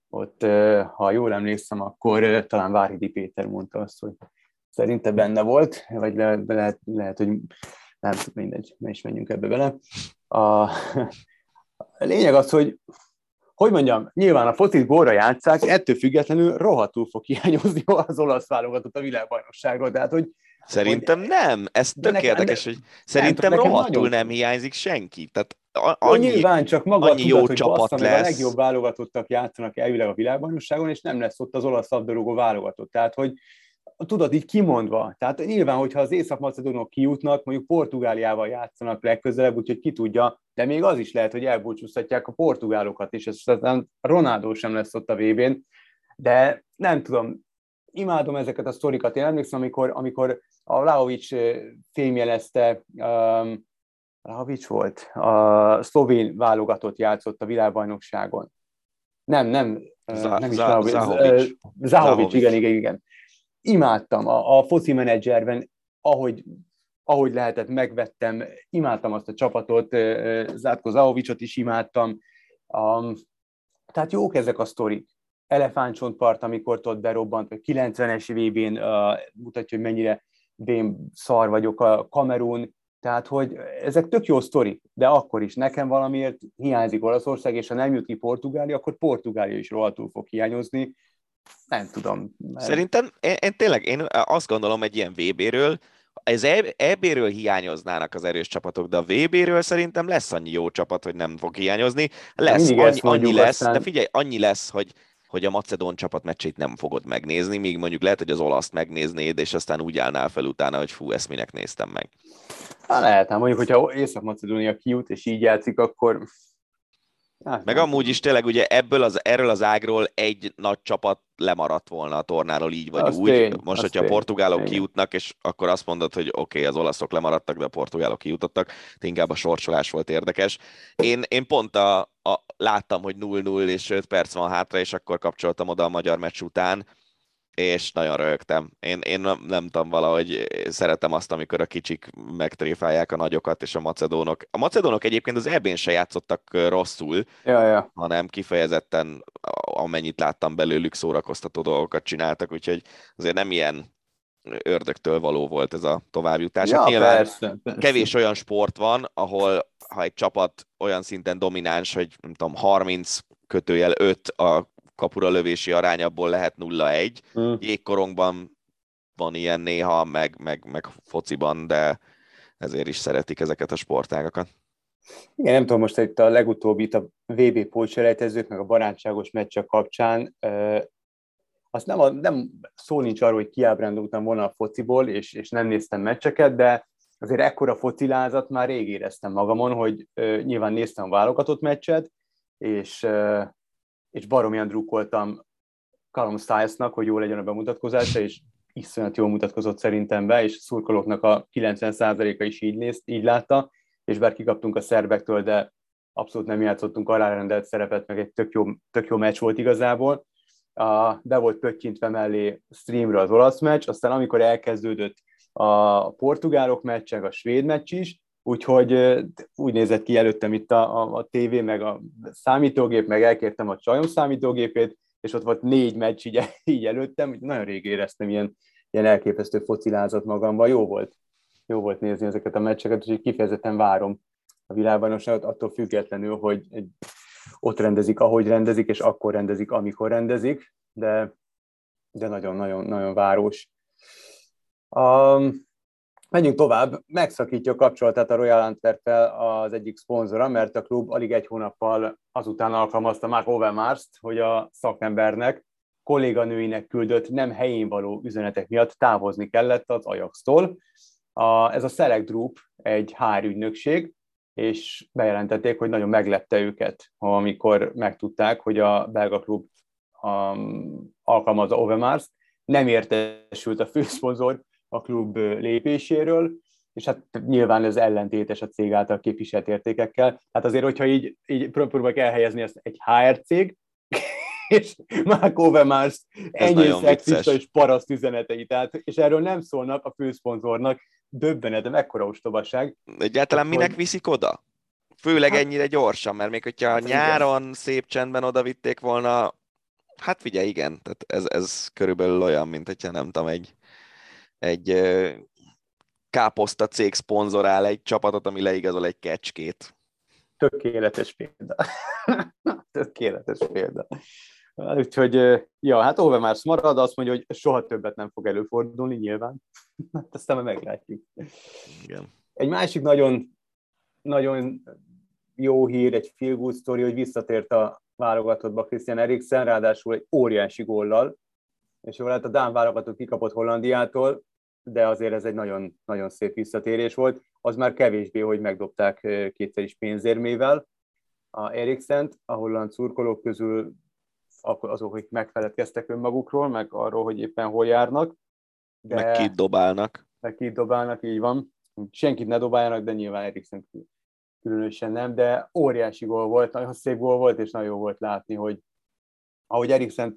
ott, ha jól emlékszem, akkor talán Várhidi Péter mondta azt, hogy szerinte benne volt, vagy le, lehet, lehet, hogy nem mindegy, ne is menjünk ebbe bele. A, a *laughs* lényeg az, hogy hogy mondjam, nyilván a focit gólra játszák, ettől függetlenül rohadtul fog hiányozni *laughs* az olasz válogatott a világbajnokságról. Tehát, hogy, Szerintem hogy, nem. Ez tök nekem, érdekes, hogy szerintem nem, rohadtul nagyon... nem hiányzik senki. Tehát annyi, nyilván csak maga annyi tudat, jó hogy csapat bassza, lesz. a legjobb válogatottak játszanak elvileg a világbajnokságon, és nem lesz ott az olasz labdarúgó válogatott. Tehát, hogy tudod, így kimondva. Tehát nyilván, hogyha az észak-macedónok kijutnak, mondjuk Portugáliával játszanak legközelebb, úgyhogy ki tudja, de még az is lehet, hogy elbúcsúztatják a portugálokat is, és aztán Ronaldo sem lesz ott a vb n de nem tudom, imádom ezeket a sztorikat. Én emlékszem, amikor, amikor a Laovic fémjelezte, um, Laovic volt, a szlovén válogatott játszott a világbajnokságon. Nem, nem, Zá, nem is Laovic. Zahovic. Zahovic, igen, igen, igen imádtam a, a foci menedzserben, ahogy, ahogy lehetett, megvettem, imádtam azt a csapatot, Zátko Zahovicsot is imádtam, um, tehát jók ezek a sztorik. elefántcsontpart, amikor ott berobbant, vagy 90-es VB-n uh, mutatja, hogy mennyire én szar vagyok a Kamerun, tehát, hogy ezek tök jó sztorik, de akkor is nekem valamiért hiányzik Olaszország, és ha nem jut ki Portugália, akkor Portugália is rohadtul fog hiányozni. Nem tudom. Mert... Szerintem én, én tényleg én azt gondolom egy ilyen VB-ről, ez EB-ről hiányoznának az erős csapatok, de a VB-ről szerintem lesz annyi jó csapat, hogy nem fog hiányozni. Lesz, annyi, annyi lesz, aztán... de figyelj, annyi lesz, hogy hogy a macedón csapat meccsét nem fogod megnézni, míg mondjuk lehet, hogy az olaszt megnéznéd, és aztán úgy állnál fel utána, hogy fú, ezt minek néztem meg. Hát lehet, hát mondjuk, hogyha Észak-Macedónia kijut, és így játszik, akkor Hát, Meg amúgy is tényleg ugye ebből az, erről az ágról egy nagy csapat lemaradt volna a tornáról így vagy az úgy. Tény, Most, hogyha tény, a portugálok tény. kijutnak, és akkor azt mondod, hogy oké, okay, az olaszok lemaradtak, de a portugálok kijutottak, inkább a sorsolás volt érdekes. Én, én pont a, a, láttam, hogy 0-0 és 5 perc van hátra, és akkor kapcsoltam oda a magyar meccs után, és nagyon rögtem. Én, én nem, nem tudom, valahogy szeretem azt, amikor a kicsik megtréfálják a nagyokat és a macedónok. A macedónok egyébként az ebén se játszottak rosszul, ja, ja. hanem kifejezetten, amennyit láttam belőlük, szórakoztató dolgokat csináltak, úgyhogy azért nem ilyen ördögtől való volt ez a továbbjutás. Ja, Nyilván persze, persze. kevés olyan sport van, ahol ha egy csapat olyan szinten domináns, hogy nem tudom, 30 kötőjel 5 a kapura lövési arány abból lehet 0-1. Mm. Jégkorongban van ilyen néha, meg, meg, meg fociban, de ezért is szeretik ezeket a sportágakat. Igen, nem tudom, most itt a legutóbbi, itt a VB pótselejtezők, meg a barátságos meccsek kapcsán, azt nem, a, nem szó nincs arról, hogy kiábrándultam volna a fociból, és, és nem néztem meccseket, de azért ekkora focilázat már rég éreztem magamon, hogy uh, nyilván néztem a válogatott meccset, és uh, és baromian drukkoltam Callum Stiles-nak, hogy jó legyen a bemutatkozása, és iszonyat jól mutatkozott szerintem be, és szurkolóknak a 90%-a is így, néz, így látta, és bár kikaptunk a szerbektől, de abszolút nem játszottunk alárendelt szerepet, meg egy tök jó, tök jó meccs volt igazából. Be volt pöttyintve mellé streamre az olasz meccs, aztán amikor elkezdődött a portugálok meccsek, a svéd meccs is, Úgyhogy úgy nézett ki előttem itt a, a, a tévé, meg a számítógép, meg elkértem a csajom számítógépét, és ott volt négy meccs így, *laughs* így előttem, nagyon rég éreztem ilyen, ilyen elképesztő focilázat magamban. Jó volt, jó volt nézni ezeket a meccseket, úgyhogy kifejezetten várom a világbajnokságot, attól függetlenül, hogy ott rendezik, ahogy rendezik, és akkor rendezik, amikor rendezik, de, de nagyon-nagyon nagyon város. Um, Menjünk tovább, megszakítja a kapcsolatát a Royal antwerp az egyik szponzora, mert a klub alig egy hónappal azután alkalmazta Mark Overmars-t, hogy a szakembernek, kolléganőinek küldött nem helyén való üzenetek miatt távozni kellett az Ajax-tól. A, ez a Select Group egy HR ügynökség, és bejelentették, hogy nagyon meglepte őket, amikor megtudták, hogy a belga klub um, alkalmazza Overmars, nem értesült a főszponzor a klub lépéséről, és hát nyilván ez ellentétes a cég által képviselt értékekkel. Hát azért, hogyha így, így próbálok elhelyezni ezt egy HR cég, *laughs* és Mark Overmars ennyi szexista és paraszt üzenetei, tehát, és erről nem szólnak a főszponzornak, döbbenetem, ekkora ostobaság. Egyáltalán minek hogy... viszik oda? Főleg hát, ennyire gyorsan, mert még hogyha hát nyáron igen. szép csendben oda vitték volna, hát figyelj, igen, tehát ez, ez körülbelül olyan, mint hogyha nem tudom, egy egy káposzta cég szponzorál egy csapatot, ami leigazol egy kecskét. Tökéletes példa. *laughs* Tökéletes példa. Úgyhogy, ja, hát Overmars marad, azt mondja, hogy soha többet nem fog előfordulni, nyilván. *laughs* Hát aztán meglátjuk. Igen. Egy másik nagyon, nagyon jó hír, egy feel good story, hogy visszatért a válogatottba Christian Eriksen, ráadásul egy óriási góllal, és jól lehet a Dán válogatott kikapott Hollandiától, de azért ez egy nagyon, nagyon szép visszatérés volt. Az már kevésbé, hogy megdobták kétszer is pénzérmével a Eriksent, a holland szurkolók közül azok, akik megfeledkeztek önmagukról, meg arról, hogy éppen hol járnak. De meg kit dobálnak. Meg kit dobálnak, így van. Senkit ne dobáljanak, de nyilván Eriksen különösen nem, de óriási gól volt, nagyon szép gól volt, és nagyon jó volt látni, hogy ahogy Eriksen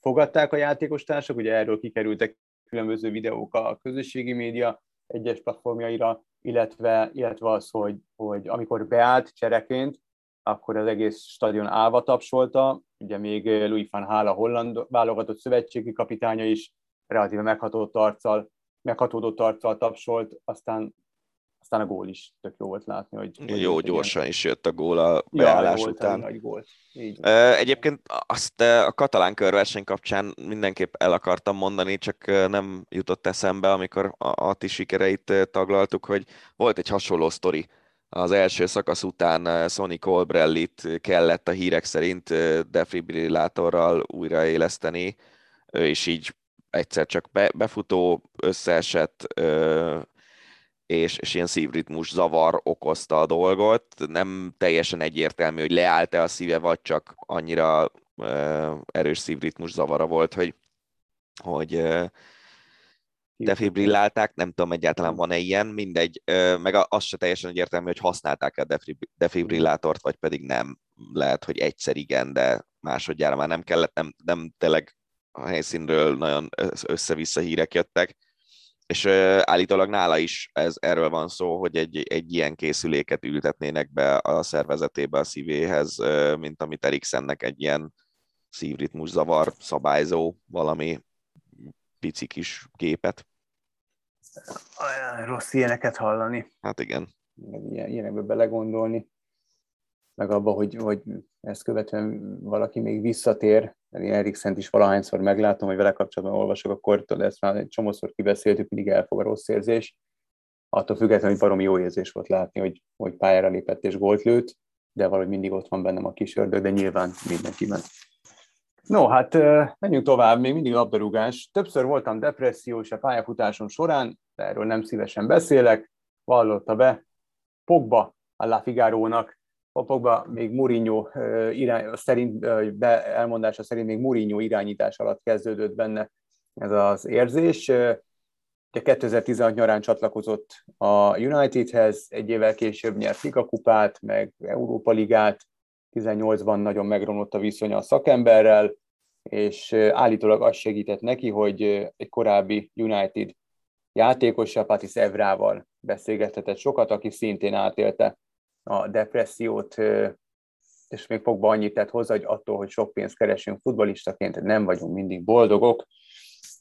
fogadták a játékostársak, ugye erről kikerültek különböző videók a közösségi média egyes platformjaira, illetve, illetve az, hogy, hogy amikor beállt csereként, akkor az egész stadion állva tapsolta, ugye még Louis van Gaal a holland válogatott szövetségi kapitánya is relatíve meghatódott arccal, meghatódott arccal tapsolt, aztán aztán a gól is tök jó volt látni, hogy... Jó, gyorsan is jött a gól a beállás ja, után. Nagy gólt. Így. Egyébként azt a katalán körverseny kapcsán mindenképp el akartam mondani, csak nem jutott eszembe, amikor a, a ti sikereit taglaltuk, hogy volt egy hasonló sztori. Az első szakasz után Sonny Colbrellit kellett a hírek szerint defibrillátorral újraéleszteni, és így egyszer csak befutó összeesett, és, és ilyen szívritmus zavar okozta a dolgot. Nem teljesen egyértelmű, hogy leállt-e a szíve, vagy csak annyira erős szívritmus zavara volt, hogy, hogy defibrillálták, nem tudom egyáltalán van-e ilyen, mindegy, meg az se teljesen egyértelmű, hogy használták-e a defibrillátort, vagy pedig nem. Lehet, hogy egyszer igen, de másodjára már nem kellett, nem, nem tényleg a helyszínről nagyon össze-vissza hírek jöttek és állítólag nála is ez, erről van szó, hogy egy, egy ilyen készüléket ültetnének be a szervezetébe a szívéhez, mint amit Eriksennek egy ilyen szívritmus zavar szabályzó valami pici kis képet. Olyan rossz ilyeneket hallani. Hát igen. Ilyen, ilyenekbe belegondolni meg abba, hogy, hogy ezt követően valaki még visszatér, én Erikszent is valahányszor meglátom, hogy vele kapcsolatban olvasok, akkor tudod, ezt már egy csomószor kibeszéltük, mindig elfog a rossz érzés. Attól függetlenül, hogy baromi jó érzés volt látni, hogy, hogy pályára lépett és gólt lőtt, de valahogy mindig ott van bennem a kis ördög, de nyilván mindenkiben. No, hát menjünk tovább, még mindig labdarúgás. Többször voltam depressziós a pályafutásom során, de erről nem szívesen beszélek. Vallotta be Pogba a La Figaro-nak, Pogba még Mourinho irány, szerint, be, elmondása szerint még Mourinho irányítás alatt kezdődött benne ez az érzés. Ugye 2016 nyarán csatlakozott a Unitedhez, egy évvel később nyert Liga kupát, meg Európa Ligát, 18-ban nagyon megromlott a viszonya a szakemberrel, és állítólag az segített neki, hogy egy korábbi United játékossal, Patis Evrával beszélgethetett sokat, aki szintén átélte a depressziót, és még Pogba annyit tett hozzá, hogy attól, hogy sok pénzt keresünk futbalistaként, nem vagyunk mindig boldogok.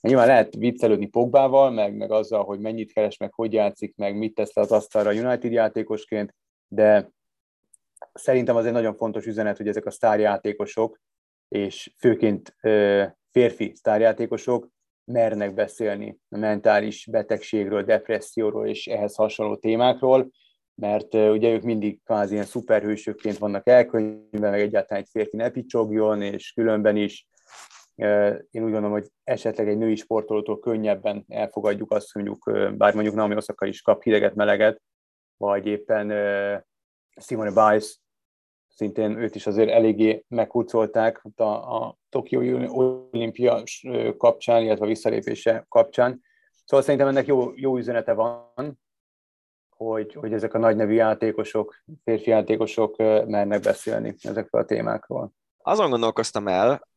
Nyilván lehet viccelődni Pogbával, meg, meg azzal, hogy mennyit keres, meg hogy játszik, meg mit tesz le az asztalra United játékosként, de szerintem az egy nagyon fontos üzenet, hogy ezek a sztárjátékosok, és főként férfi sztárjátékosok mernek beszélni a mentális betegségről, depresszióról és ehhez hasonló témákról, mert ugye ők mindig kvázi ilyen szuperhősökként vannak elkönyvben, meg egyáltalán egy férfi ne picsogjon, és különben is én úgy gondolom, hogy esetleg egy női sportolótól könnyebben elfogadjuk azt, hogy mondjuk, bár mondjuk Naomi Osaka is kap hideget, meleget, vagy éppen Simone Biles, szintén őt is azért eléggé meghurcolták a, a Tokió olimpia kapcsán, illetve a visszalépése kapcsán. Szóval szerintem ennek jó, jó üzenete van, hogy, hogy ezek a nagy nevű játékosok, férfi játékosok mernek beszélni ezekről a témákról. Azon gondolkoztam el,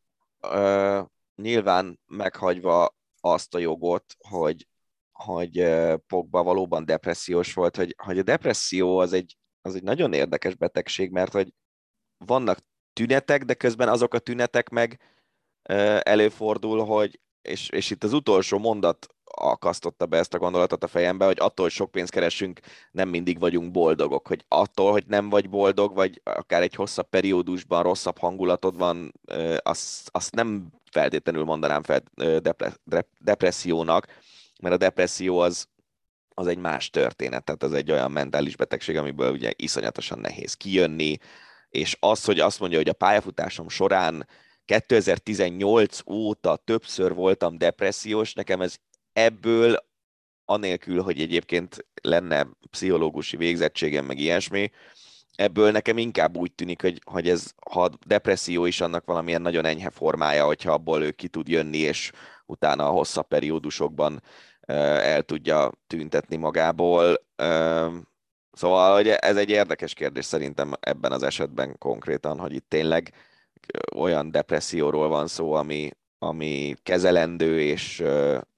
uh, nyilván meghagyva azt a jogot, hogy, hogy Pogba valóban depressziós volt, hogy, hogy a depresszió az egy, az egy nagyon érdekes betegség, mert hogy vannak tünetek, de közben azok a tünetek meg előfordul, hogy és, és itt az utolsó mondat akasztotta be ezt a gondolatot a fejembe, hogy attól, hogy sok pénzt keresünk, nem mindig vagyunk boldogok. Hogy attól, hogy nem vagy boldog, vagy akár egy hosszabb periódusban rosszabb hangulatod van, azt, azt nem feltétlenül mondanám fel depressziónak, mert a depresszió az, az egy más történet, tehát ez egy olyan mentális betegség, amiből ugye iszonyatosan nehéz kijönni, és az, hogy azt mondja, hogy a pályafutásom során 2018 óta többször voltam depressziós, nekem ez ebből anélkül, hogy egyébként lenne pszichológusi végzettségem, meg ilyesmi, ebből nekem inkább úgy tűnik, hogy, hogy ez, ha depresszió is annak valamilyen nagyon enyhe formája, hogyha abból ő ki tud jönni, és utána a hosszabb periódusokban el tudja tüntetni magából. Szóval hogy ez egy érdekes kérdés szerintem ebben az esetben konkrétan, hogy itt tényleg olyan depresszióról van szó, ami, ami kezelendő, és,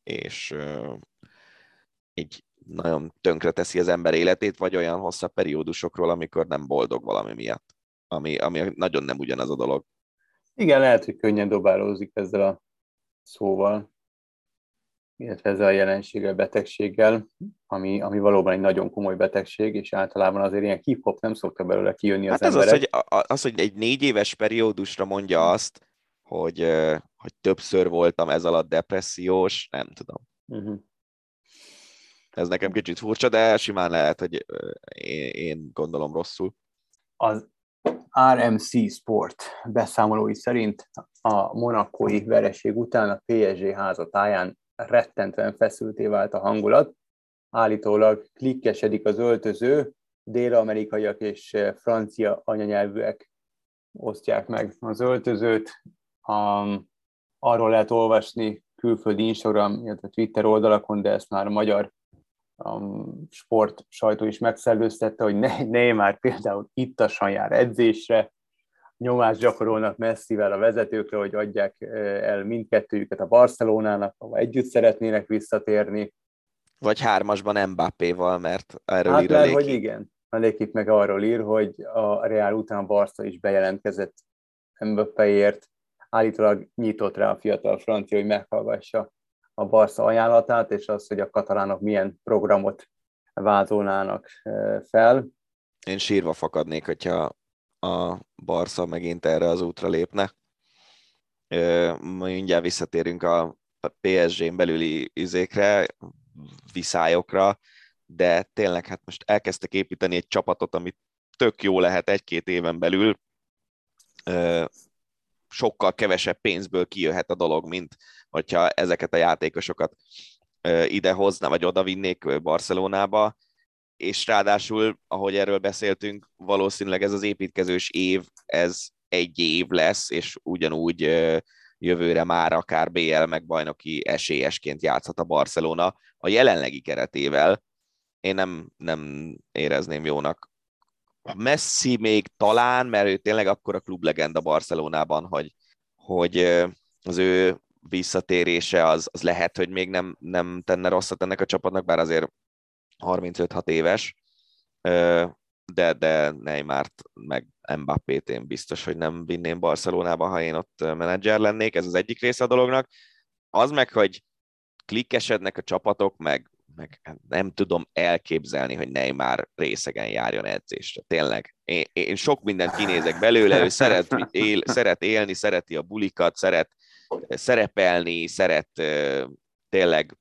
és így nagyon tönkre teszi az ember életét, vagy olyan hosszabb periódusokról, amikor nem boldog valami miatt, ami, ami nagyon nem ugyanaz a dolog. Igen, lehet, hogy könnyen dobálózik ezzel a szóval, illetve ezzel a jelenséggel, betegséggel, ami, ami valóban egy nagyon komoly betegség, és általában azért ilyen hip-hop nem szokta belőle kijönni az hát az emberek. Az, hogy, az, hogy egy négy éves periódusra mondja azt, hogy, hogy többször voltam ez alatt depressziós, nem tudom. Uh-huh. Ez nekem kicsit furcsa, de simán lehet, hogy én, én gondolom rosszul. Az RMC Sport beszámolói szerint a monakói vereség után a PSG házatáján rettentően feszülté vált a hangulat. Állítólag klikkesedik az öltöző, dél-amerikaiak és francia anyanyelvűek osztják meg az öltözőt. Um, arról lehet olvasni külföldi Instagram, illetve Twitter oldalakon, de ezt már a magyar um, sport sajtó is megszellőztette, hogy ne, ne már például itt a jár edzésre, nyomást gyakorolnak messzivel a vezetőkre, hogy adják el mindkettőjüket a Barcelonának, ahol együtt szeretnének visszatérni. Vagy hármasban Mbappéval, mert erről hát, ír mert, hogy igen. A Lékik meg arról ír, hogy a Real után Barca is bejelentkezett Mbappéért, állítólag nyitott rá a fiatal francia, hogy meghallgassa a Barca ajánlatát, és az, hogy a katalánok milyen programot vázolnának fel. Én sírva fakadnék, hogyha a Barca megint erre az útra lépne. Mindjárt visszatérünk a PSG-n belüli üzékre, viszályokra, de tényleg hát most elkezdtek építeni egy csapatot, ami tök jó lehet egy-két éven belül, sokkal kevesebb pénzből kijöhet a dolog, mint hogyha ezeket a játékosokat idehozna, vagy oda vinnék Barcelonába, és ráadásul, ahogy erről beszéltünk, valószínűleg ez az építkezős év, ez egy év lesz, és ugyanúgy jövőre már akár BL megbajnoki esélyesként játszhat a Barcelona a jelenlegi keretével. Én nem, nem érezném jónak. Messi még talán, mert ő tényleg akkor a klublegenda Barcelonában, hogy, hogy az ő visszatérése az, az lehet, hogy még nem, nem tenne rosszat ennek a csapatnak, bár azért 35-6 éves, de, de Neymart meg Mbappét én biztos, hogy nem vinném Barcelonába, ha én ott menedzser lennék, ez az egyik része a dolognak. Az meg, hogy klikkesednek a csapatok, meg, meg nem tudom elképzelni, hogy Neymar részegen járjon edzésre. Tényleg. Én, én sok mindent kinézek belőle, ő szeret, él, szeret élni, szereti a bulikat, szeret szerepelni, szeret tényleg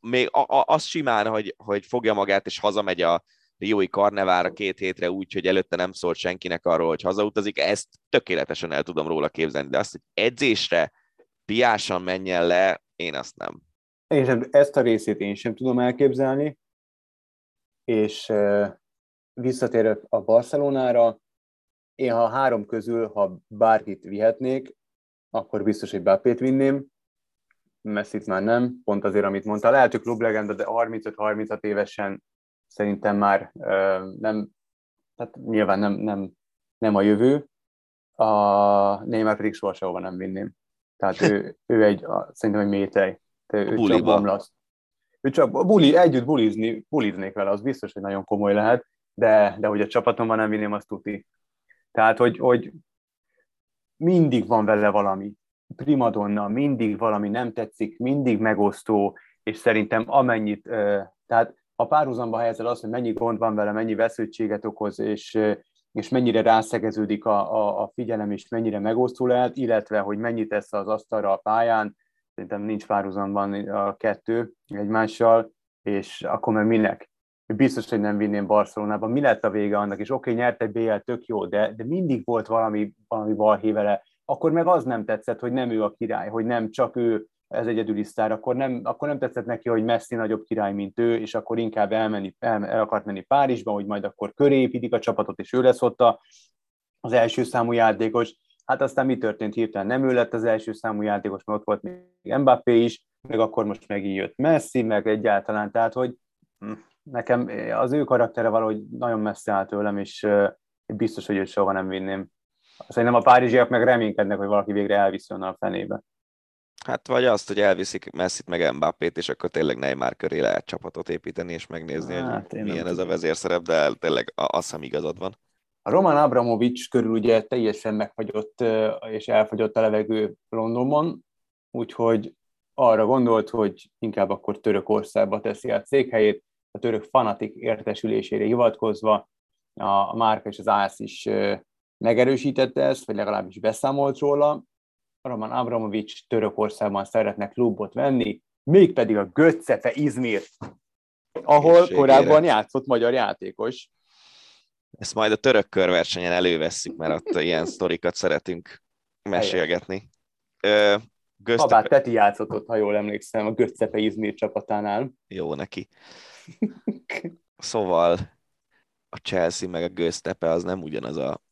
még az simán, hogy, hogy fogja magát és hazamegy a Riói karnevára két hétre úgy, hogy előtte nem szólt senkinek arról, hogy hazautazik, ezt tökéletesen el tudom róla képzelni, de azt, hogy edzésre piásan menjen le, én azt nem. Én sem, ezt a részét én sem tudom elképzelni, és visszatérek a Barcelonára, én ha három közül, ha bárkit vihetnék, akkor biztos, hogy Bappét vinném, Messit már nem, pont azért, amit mondta. Lehet, hogy klublegenda, de 35-36 évesen szerintem már nem, tehát nyilván nem, nem, nem a jövő. A Neymar pedig soha nem vinném. Tehát ő, ő egy, szerintem egy métej. Ő Buliba. csak bomlasz. Ő csak buli, együtt bulizni, buliznék vele, az biztos, hogy nagyon komoly lehet, de, de hogy a csapatomban nem vinném, azt tuti. Tehát, hogy, hogy mindig van vele valami primadonna, mindig valami nem tetszik, mindig megosztó, és szerintem amennyit, tehát a párhuzamba helyezed azt, hogy mennyi gond van vele, mennyi vesződtséget okoz, és, és mennyire rászegeződik a, a, a figyelem, és mennyire megosztó lehet, illetve, hogy mennyit tesz az asztalra a pályán, szerintem nincs párhuzamban a kettő egymással, és akkor meg minek? Biztos, hogy nem vinném Barcelonába. Mi lett a vége annak? És oké, okay, nyert egy BL, tök jó, de, de mindig volt valami, valami balhé vele akkor meg az nem tetszett, hogy nem ő a király, hogy nem csak ő ez egyedüli sztár, akkor nem, akkor nem tetszett neki, hogy Messi nagyobb király, mint ő, és akkor inkább elmenni, el, el akart menni Párizsba, hogy majd akkor köré építik a csapatot, és ő lesz ott a, az első számú játékos. Hát aztán mi történt hirtelen? Nem ő lett az első számú játékos, mert ott volt még Mbappé is, meg akkor most megint jött Messi, meg egyáltalán, tehát hogy hm, nekem az ő karaktere valahogy nagyon messze áll tőlem, és biztos, hogy őt soha nem vinném. Szerintem a párizsiak meg reménykednek, hogy valaki végre elviszi onnan a fenébe. Hát vagy azt, hogy elviszik Messit meg Mbappét, és akkor tényleg Neymar köré lehet csapatot építeni, és megnézni, hát, hogy milyen ez a vezérszerep, de tényleg azt hiszem igazad van. A Roman Abramovics körül ugye teljesen megfagyott és elfagyott a levegő Londonban, úgyhogy arra gondolt, hogy inkább akkor Törökországba teszi a székhelyét, a török fanatik értesülésére hivatkozva a Márka és az ÁSZ is megerősítette ezt, vagy legalábbis beszámolt róla. Roman Abramovics Törökországban szeretne klubot venni, mégpedig a Götzefe Izmir, ahol korábban játszott magyar játékos. Ezt majd a török körversenyen elővesszük, mert ott ilyen sztorikat szeretünk mesélgetni. Göztepe... Habár Peti játszott ott, ha jól emlékszem, a Götzepe Izmir csapatánál. Jó neki. *laughs* Szóval a Chelsea meg a Göztepe az nem ugyanaz a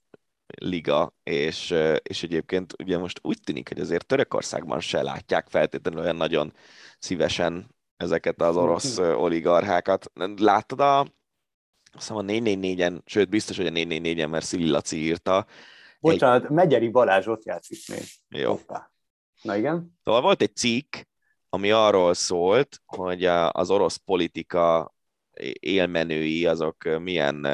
liga, és, és egyébként ugye most úgy tűnik, hogy azért Törökországban se látják feltétlenül olyan nagyon szívesen ezeket az orosz oligarchákat. Láttad a, azt a 444-en, sőt biztos, hogy a 444-en, mert Szili Laci írta. Bocsánat, egy... Megyeri Balázs ott játszik még. Jó. Hoppá. Na igen. Szóval volt egy cikk, ami arról szólt, hogy az orosz politika élmenői azok milyen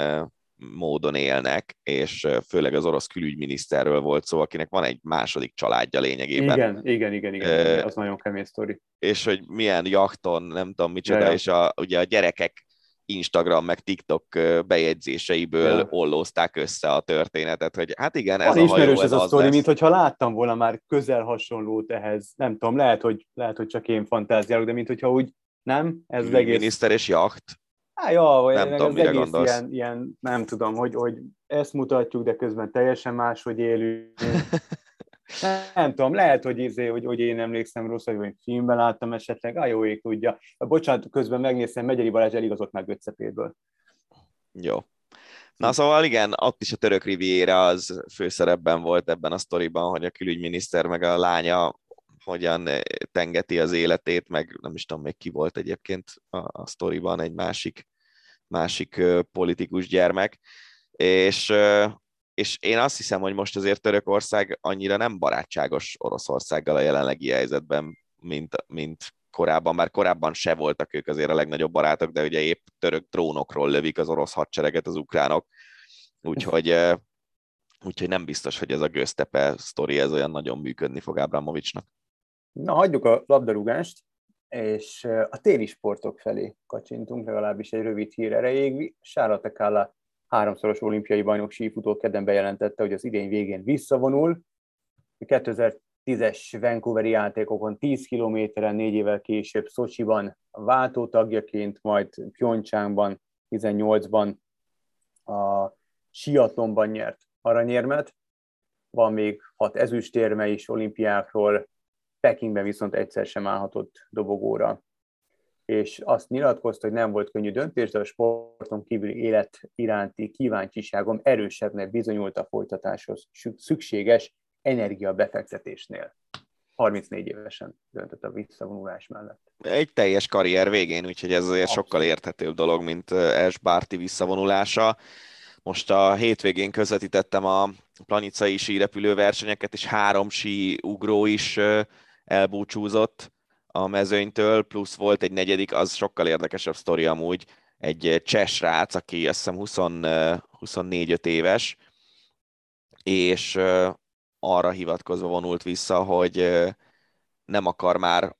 módon élnek, és főleg az orosz külügyminiszterről volt szó, akinek van egy második családja lényegében. Igen, igen, igen, igen, uh, az nagyon kemény sztori. És hogy milyen jakton, nem tudom micsoda, ja, ja. és a, ugye a gyerekek Instagram meg TikTok bejegyzéseiből ja. ollózták össze a történetet, hogy hát igen, ez Van a hajó, ez, ez a sztori, mint hogyha láttam volna már közel hasonlót ehhez. Nem tudom, lehet, hogy, lehet, hogy csak én fantáziálok, de mint hogyha úgy, nem? Ez az egész... Miniszter és jacht. Há, ja, vagy nem tudom, mire gondolsz. Ilyen, ilyen, nem tudom, hogy, hogy ezt mutatjuk, de közben teljesen máshogy élünk. *laughs* nem tudom, lehet, hogy, izé, hogy, hogy én emlékszem rossz, hogy én filmben láttam esetleg, á, jó, ég tudja. Bocsánat, közben megnéztem, Megyeri Balázs eligazott meg Götcepétből. Jó. Na szóval igen, ott is a török riviera az főszerepben volt ebben a sztoriban, hogy a külügyminiszter meg a lánya hogyan tengeti az életét, meg nem is tudom még ki volt egyébként a, a sztoriban egy másik, másik politikus gyermek, és, és én azt hiszem, hogy most azért Törökország annyira nem barátságos Oroszországgal a jelenlegi helyzetben, mint, mint korábban, már korábban se voltak ők azért a legnagyobb barátok, de ugye épp török trónokról lövik az orosz hadsereget az ukránok, úgyhogy, úgyhogy nem biztos, hogy ez a Göztepe sztori ez olyan nagyon működni fog Ábramovicsnak. Na, hagyjuk a labdarúgást, és a téli sportok felé kacsintunk, legalábbis egy rövid hír erejéig. Sára Tekála háromszoros olimpiai bajnok sífutó kedden bejelentette, hogy az idény végén visszavonul. 2010-es Vancouveri játékokon 10 kilométeren négy évvel később Szocsiban váltó tagjaként, majd Pyeongchangban 18-ban a siatlonban nyert aranyérmet. Van még hat ezüstérme is olimpiákról, Pekingben viszont egyszer sem állhatott dobogóra. És azt nyilatkozta, hogy nem volt könnyű döntés, de a sporton kívüli élet iránti kíváncsiságom erősebbnek bizonyult a folytatáshoz szükséges energiabefektetésnél. 34 évesen döntött a visszavonulás mellett. Egy teljes karrier végén, úgyhogy ez azért Abszolút. sokkal érthetőbb dolog, mint Es Bárti visszavonulása. Most a hétvégén közvetítettem a planicai sírepülő versenyeket, és három sí ugró is elbúcsúzott a mezőnytől, plusz volt egy negyedik, az sokkal érdekesebb sztori amúgy, egy cseh srác, aki azt hiszem 20, 24-5 éves, és arra hivatkozva vonult vissza, hogy nem akar már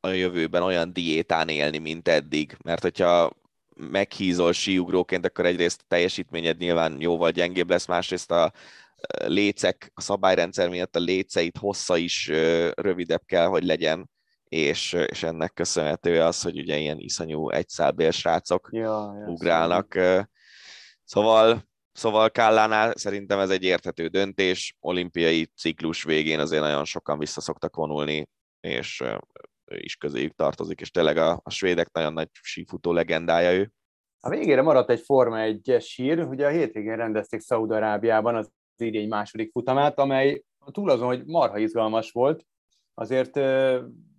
a jövőben olyan diétán élni, mint eddig, mert hogyha meghízol síugróként, akkor egyrészt a teljesítményed nyilván jóval gyengébb lesz, másrészt a lécek, a szabályrendszer miatt a léceit hossza is rövidebb kell, hogy legyen, és, és ennek köszönhető az, hogy ugye ilyen iszonyú egyszálbér srácok ja, ja, ugrálnak. Szóval, szóval, Kállánál szerintem ez egy érthető döntés, olimpiai ciklus végén azért nagyon sokan vissza szoktak vonulni, és is közéjük tartozik, és tényleg a, a svédek nagyon nagy sífutó legendája ő. A végére maradt egy Forma 1 sír, ugye a hétvégén rendezték Szaúd-Arábiában az idény második futamát, amely túl azon, hogy marha izgalmas volt, azért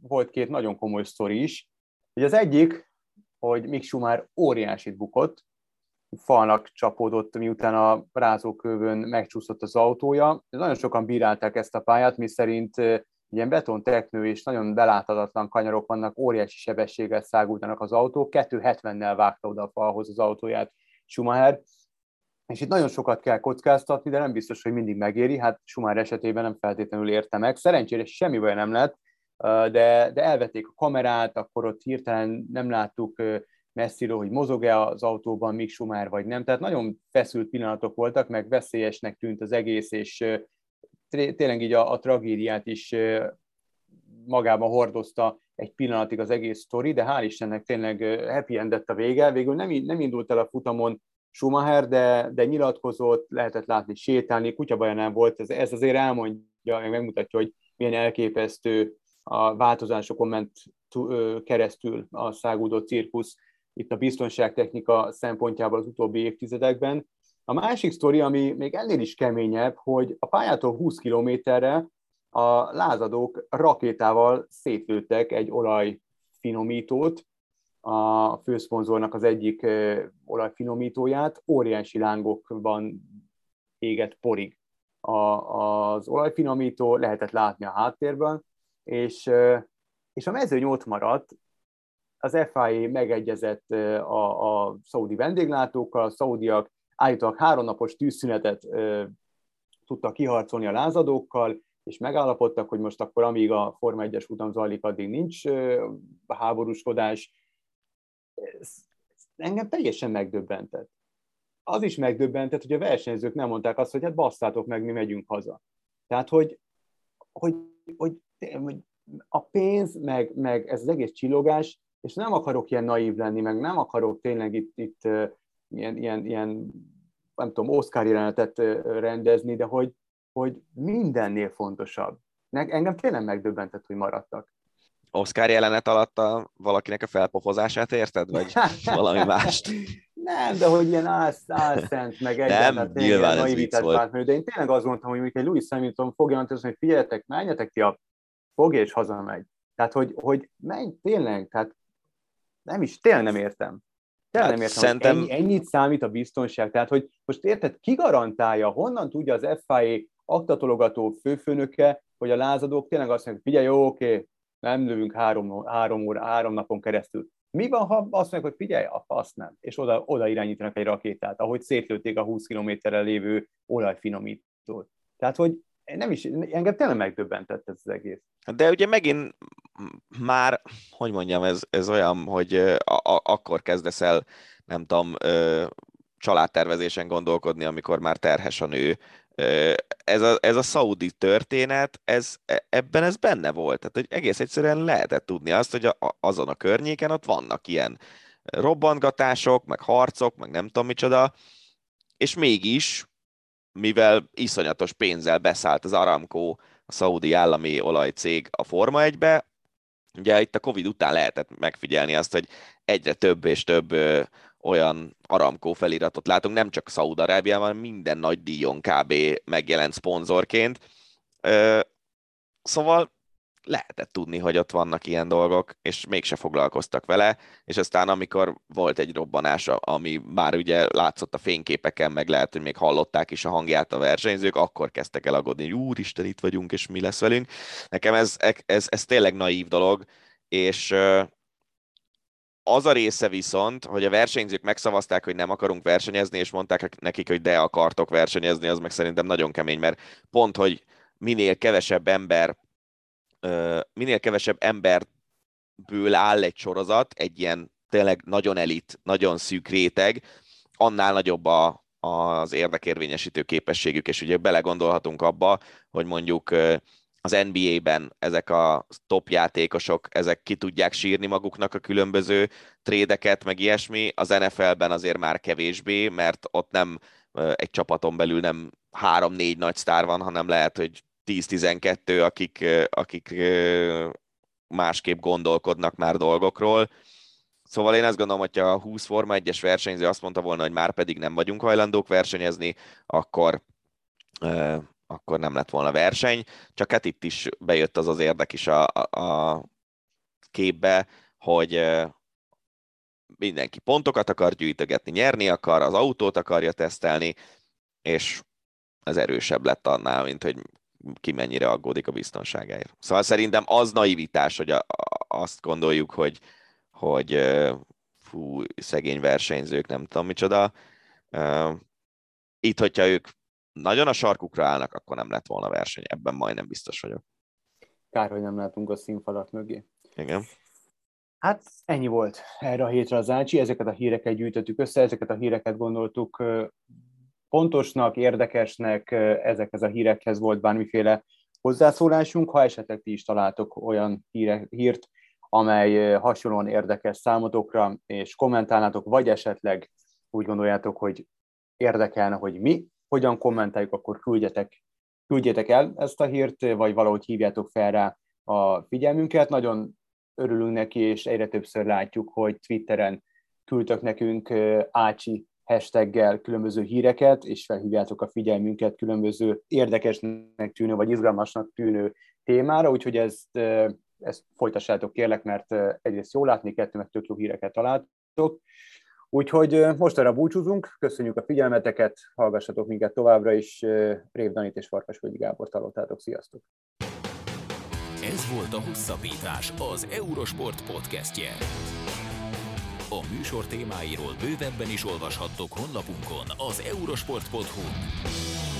volt két nagyon komoly sztori is. Ugye az egyik, hogy Mick Schumacher óriásit bukott, falnak csapódott, miután a rázókövön megcsúszott az autója. Nagyon sokan bírálták ezt a pályát, mi szerint ilyen betonteknő és nagyon beláthatatlan kanyarok vannak, óriási sebességgel szágultanak az autók, 270-nel vágta oda a falhoz az autóját Schumacher, és itt nagyon sokat kell kockáztatni, de nem biztos, hogy mindig megéri. Hát Sumár esetében nem feltétlenül érte meg. Szerencsére semmi baj nem lett, de, de elvették a kamerát, akkor ott hirtelen nem láttuk messziről, hogy mozog-e az autóban Mick Schumacher vagy nem. Tehát nagyon feszült pillanatok voltak, meg veszélyesnek tűnt az egész, és tényleg így a, a tragédiát is magában hordozta egy pillanatig az egész sztori, de hál' Istennek tényleg happy endett a vége. Végül nem, nem indult el a futamon Schumacher, de, de nyilatkozott, lehetett látni sétálni, kutyabaja nem volt, ez, ez azért elmondja, meg megmutatja, hogy milyen elképesztő a változásokon ment keresztül a szágúdó cirkusz itt a biztonságtechnika szempontjából az utóbbi évtizedekben. A másik sztori, ami még ennél is keményebb, hogy a pályától 20 kilométerre a lázadók rakétával szétlőttek egy olajfinomítót, a főszponzornak az egyik olajfinomítóját, óriási lángokban égett porig. A, az olajfinomító lehetett látni a háttérben, és, és a mezőny ott maradt, az FIA megegyezett a, a szaudi vendéglátókkal, a szaudiak állítólag háromnapos tűzszünetet tudtak kiharcolni a lázadókkal, és megállapodtak, hogy most akkor amíg a Forma 1-es futam zajlik, addig nincs háborúskodás. Ez engem teljesen megdöbbentett. Az is megdöbbentett, hogy a versenyzők nem mondták azt, hogy hát basszátok meg, mi megyünk haza. Tehát, hogy, hogy, hogy, hogy a pénz, meg, meg ez az egész csillogás, és nem akarok ilyen naív lenni, meg nem akarok tényleg itt, itt ilyen, ilyen, ilyen nem tudom, Oscar jelenetet rendezni, de hogy, hogy mindennél fontosabb. Engem tényleg megdöbbentett, hogy maradtak. Oscar jelenet alatt a, valakinek a felpofozását érted, vagy *laughs* valami mást? Nem, de hogy ilyen álsz, álszent, meg egy nem, nyilván ez vicc volt. De én tényleg azt mondtam, hogy mondjuk egy Louis Hamilton fogja mondani, hogy figyeljetek, menjetek ti a fogja és hazamegy. Tehát, hogy, hogy menj, tényleg, tehát nem is, tényleg nem értem. Tényleg hát nem értem, szerintem... ennyi, ennyit számít a biztonság. Tehát, hogy most érted, ki garantálja, honnan tudja az FIA aktatologató főfőnöke, hogy a lázadók tényleg azt mondják, figyelj, jó, oké, nem lövünk három, három, óra, három napon keresztül. Mi van, ha azt mondják, hogy figyelj, a fasz nem, és oda, oda irányítanak egy rakétát, ahogy szétlőtték a 20 kilométerre lévő olajfinomítót. Tehát, hogy nem is, engem tényleg megdöbbentett ez az egész. De ugye megint már, hogy mondjam, ez, ez olyan, hogy a, a, akkor kezdesz el, nem tudom, családtervezésen gondolkodni, amikor már terhes a nő. Ez a, ez a szaudi történet, ez, e, ebben ez benne volt. Tehát, hogy egész egyszerűen lehetett tudni azt, hogy a, azon a környéken ott vannak ilyen robbantgatások, meg harcok, meg nem tudom micsoda, és mégis, mivel iszonyatos pénzzel beszállt az Aramco, a szaudi állami olajcég a Forma 1-be, ugye itt a Covid után lehetett megfigyelni azt, hogy egyre több és több olyan Aramco feliratot látunk, nem csak Szaúd-Arábiában, hanem minden nagy díjon kb. megjelent szponzorként. Szóval lehetett tudni, hogy ott vannak ilyen dolgok, és mégse foglalkoztak vele, és aztán amikor volt egy robbanás, ami már ugye látszott a fényképeken, meg lehet, hogy még hallották is a hangját a versenyzők, akkor kezdtek el aggódni, hogy úristen, itt vagyunk, és mi lesz velünk. Nekem ez, ez, ez tényleg naív dolog, és az a része viszont, hogy a versenyzők megszavazták, hogy nem akarunk versenyezni, és mondták nekik, hogy de akartok versenyezni, az meg szerintem nagyon kemény, mert pont, hogy minél kevesebb ember minél kevesebb emberből áll egy sorozat, egy ilyen tényleg nagyon elit, nagyon szűk réteg, annál nagyobb a, az érdekérvényesítő képességük, és ugye belegondolhatunk abba, hogy mondjuk az NBA-ben ezek a top játékosok, ezek ki tudják sírni maguknak a különböző trédeket, meg ilyesmi, az NFL-ben azért már kevésbé, mert ott nem egy csapaton belül nem három-négy nagy sztár van, hanem lehet, hogy 10-12, akik, akik másképp gondolkodnak már dolgokról. Szóval én azt gondolom, hogy a 20 Forma 1-es versenyző azt mondta volna, hogy már pedig nem vagyunk hajlandók versenyezni, akkor, akkor nem lett volna verseny. Csak hát itt is bejött az az érdek is a, a képbe, hogy mindenki pontokat akar gyűjtögetni, nyerni akar, az autót akarja tesztelni, és ez erősebb lett annál, mint hogy ki mennyire aggódik a biztonságáért. Szóval szerintem az naivitás, hogy a, a, azt gondoljuk, hogy, hogy fú, szegény versenyzők, nem tudom micsoda. itt, hogyha ők nagyon a sarkukra állnak, akkor nem lett volna verseny. Ebben majdnem biztos vagyok. Kár, hogy nem látunk a színfalat mögé. Igen. Hát ennyi volt erre a hétre az Ácsi, ezeket a híreket gyűjtöttük össze, ezeket a híreket gondoltuk pontosnak, érdekesnek, ezekhez a hírekhez volt bármiféle hozzászólásunk. Ha esetleg ti is találtok olyan híre, hírt, amely hasonlóan érdekes számotokra, és kommentálnátok, vagy esetleg úgy gondoljátok, hogy érdekelne, hogy mi hogyan kommentáljuk, akkor küldjetek, küldjetek el ezt a hírt, vagy valahogy hívjátok fel rá a figyelmünket. Nagyon örülünk neki, és egyre többször látjuk, hogy Twitteren küldtök nekünk Ácsi hashtaggel különböző híreket, és felhívjátok a figyelmünket különböző érdekesnek tűnő, vagy izgalmasnak tűnő témára, úgyhogy ezt, ezt folytassátok kérlek, mert egyrészt jól látni, kettő meg tök jó híreket találtok. Úgyhogy most arra búcsúzunk, köszönjük a figyelmeteket, hallgassatok minket továbbra is, Rév Danit és Farkas Völgyi Gábor találtátok, sziasztok! Ez volt a Hosszabbítás, az Eurosport podcastje. A műsor témáiról bővebben is olvashattok honlapunkon az eurosport.hu.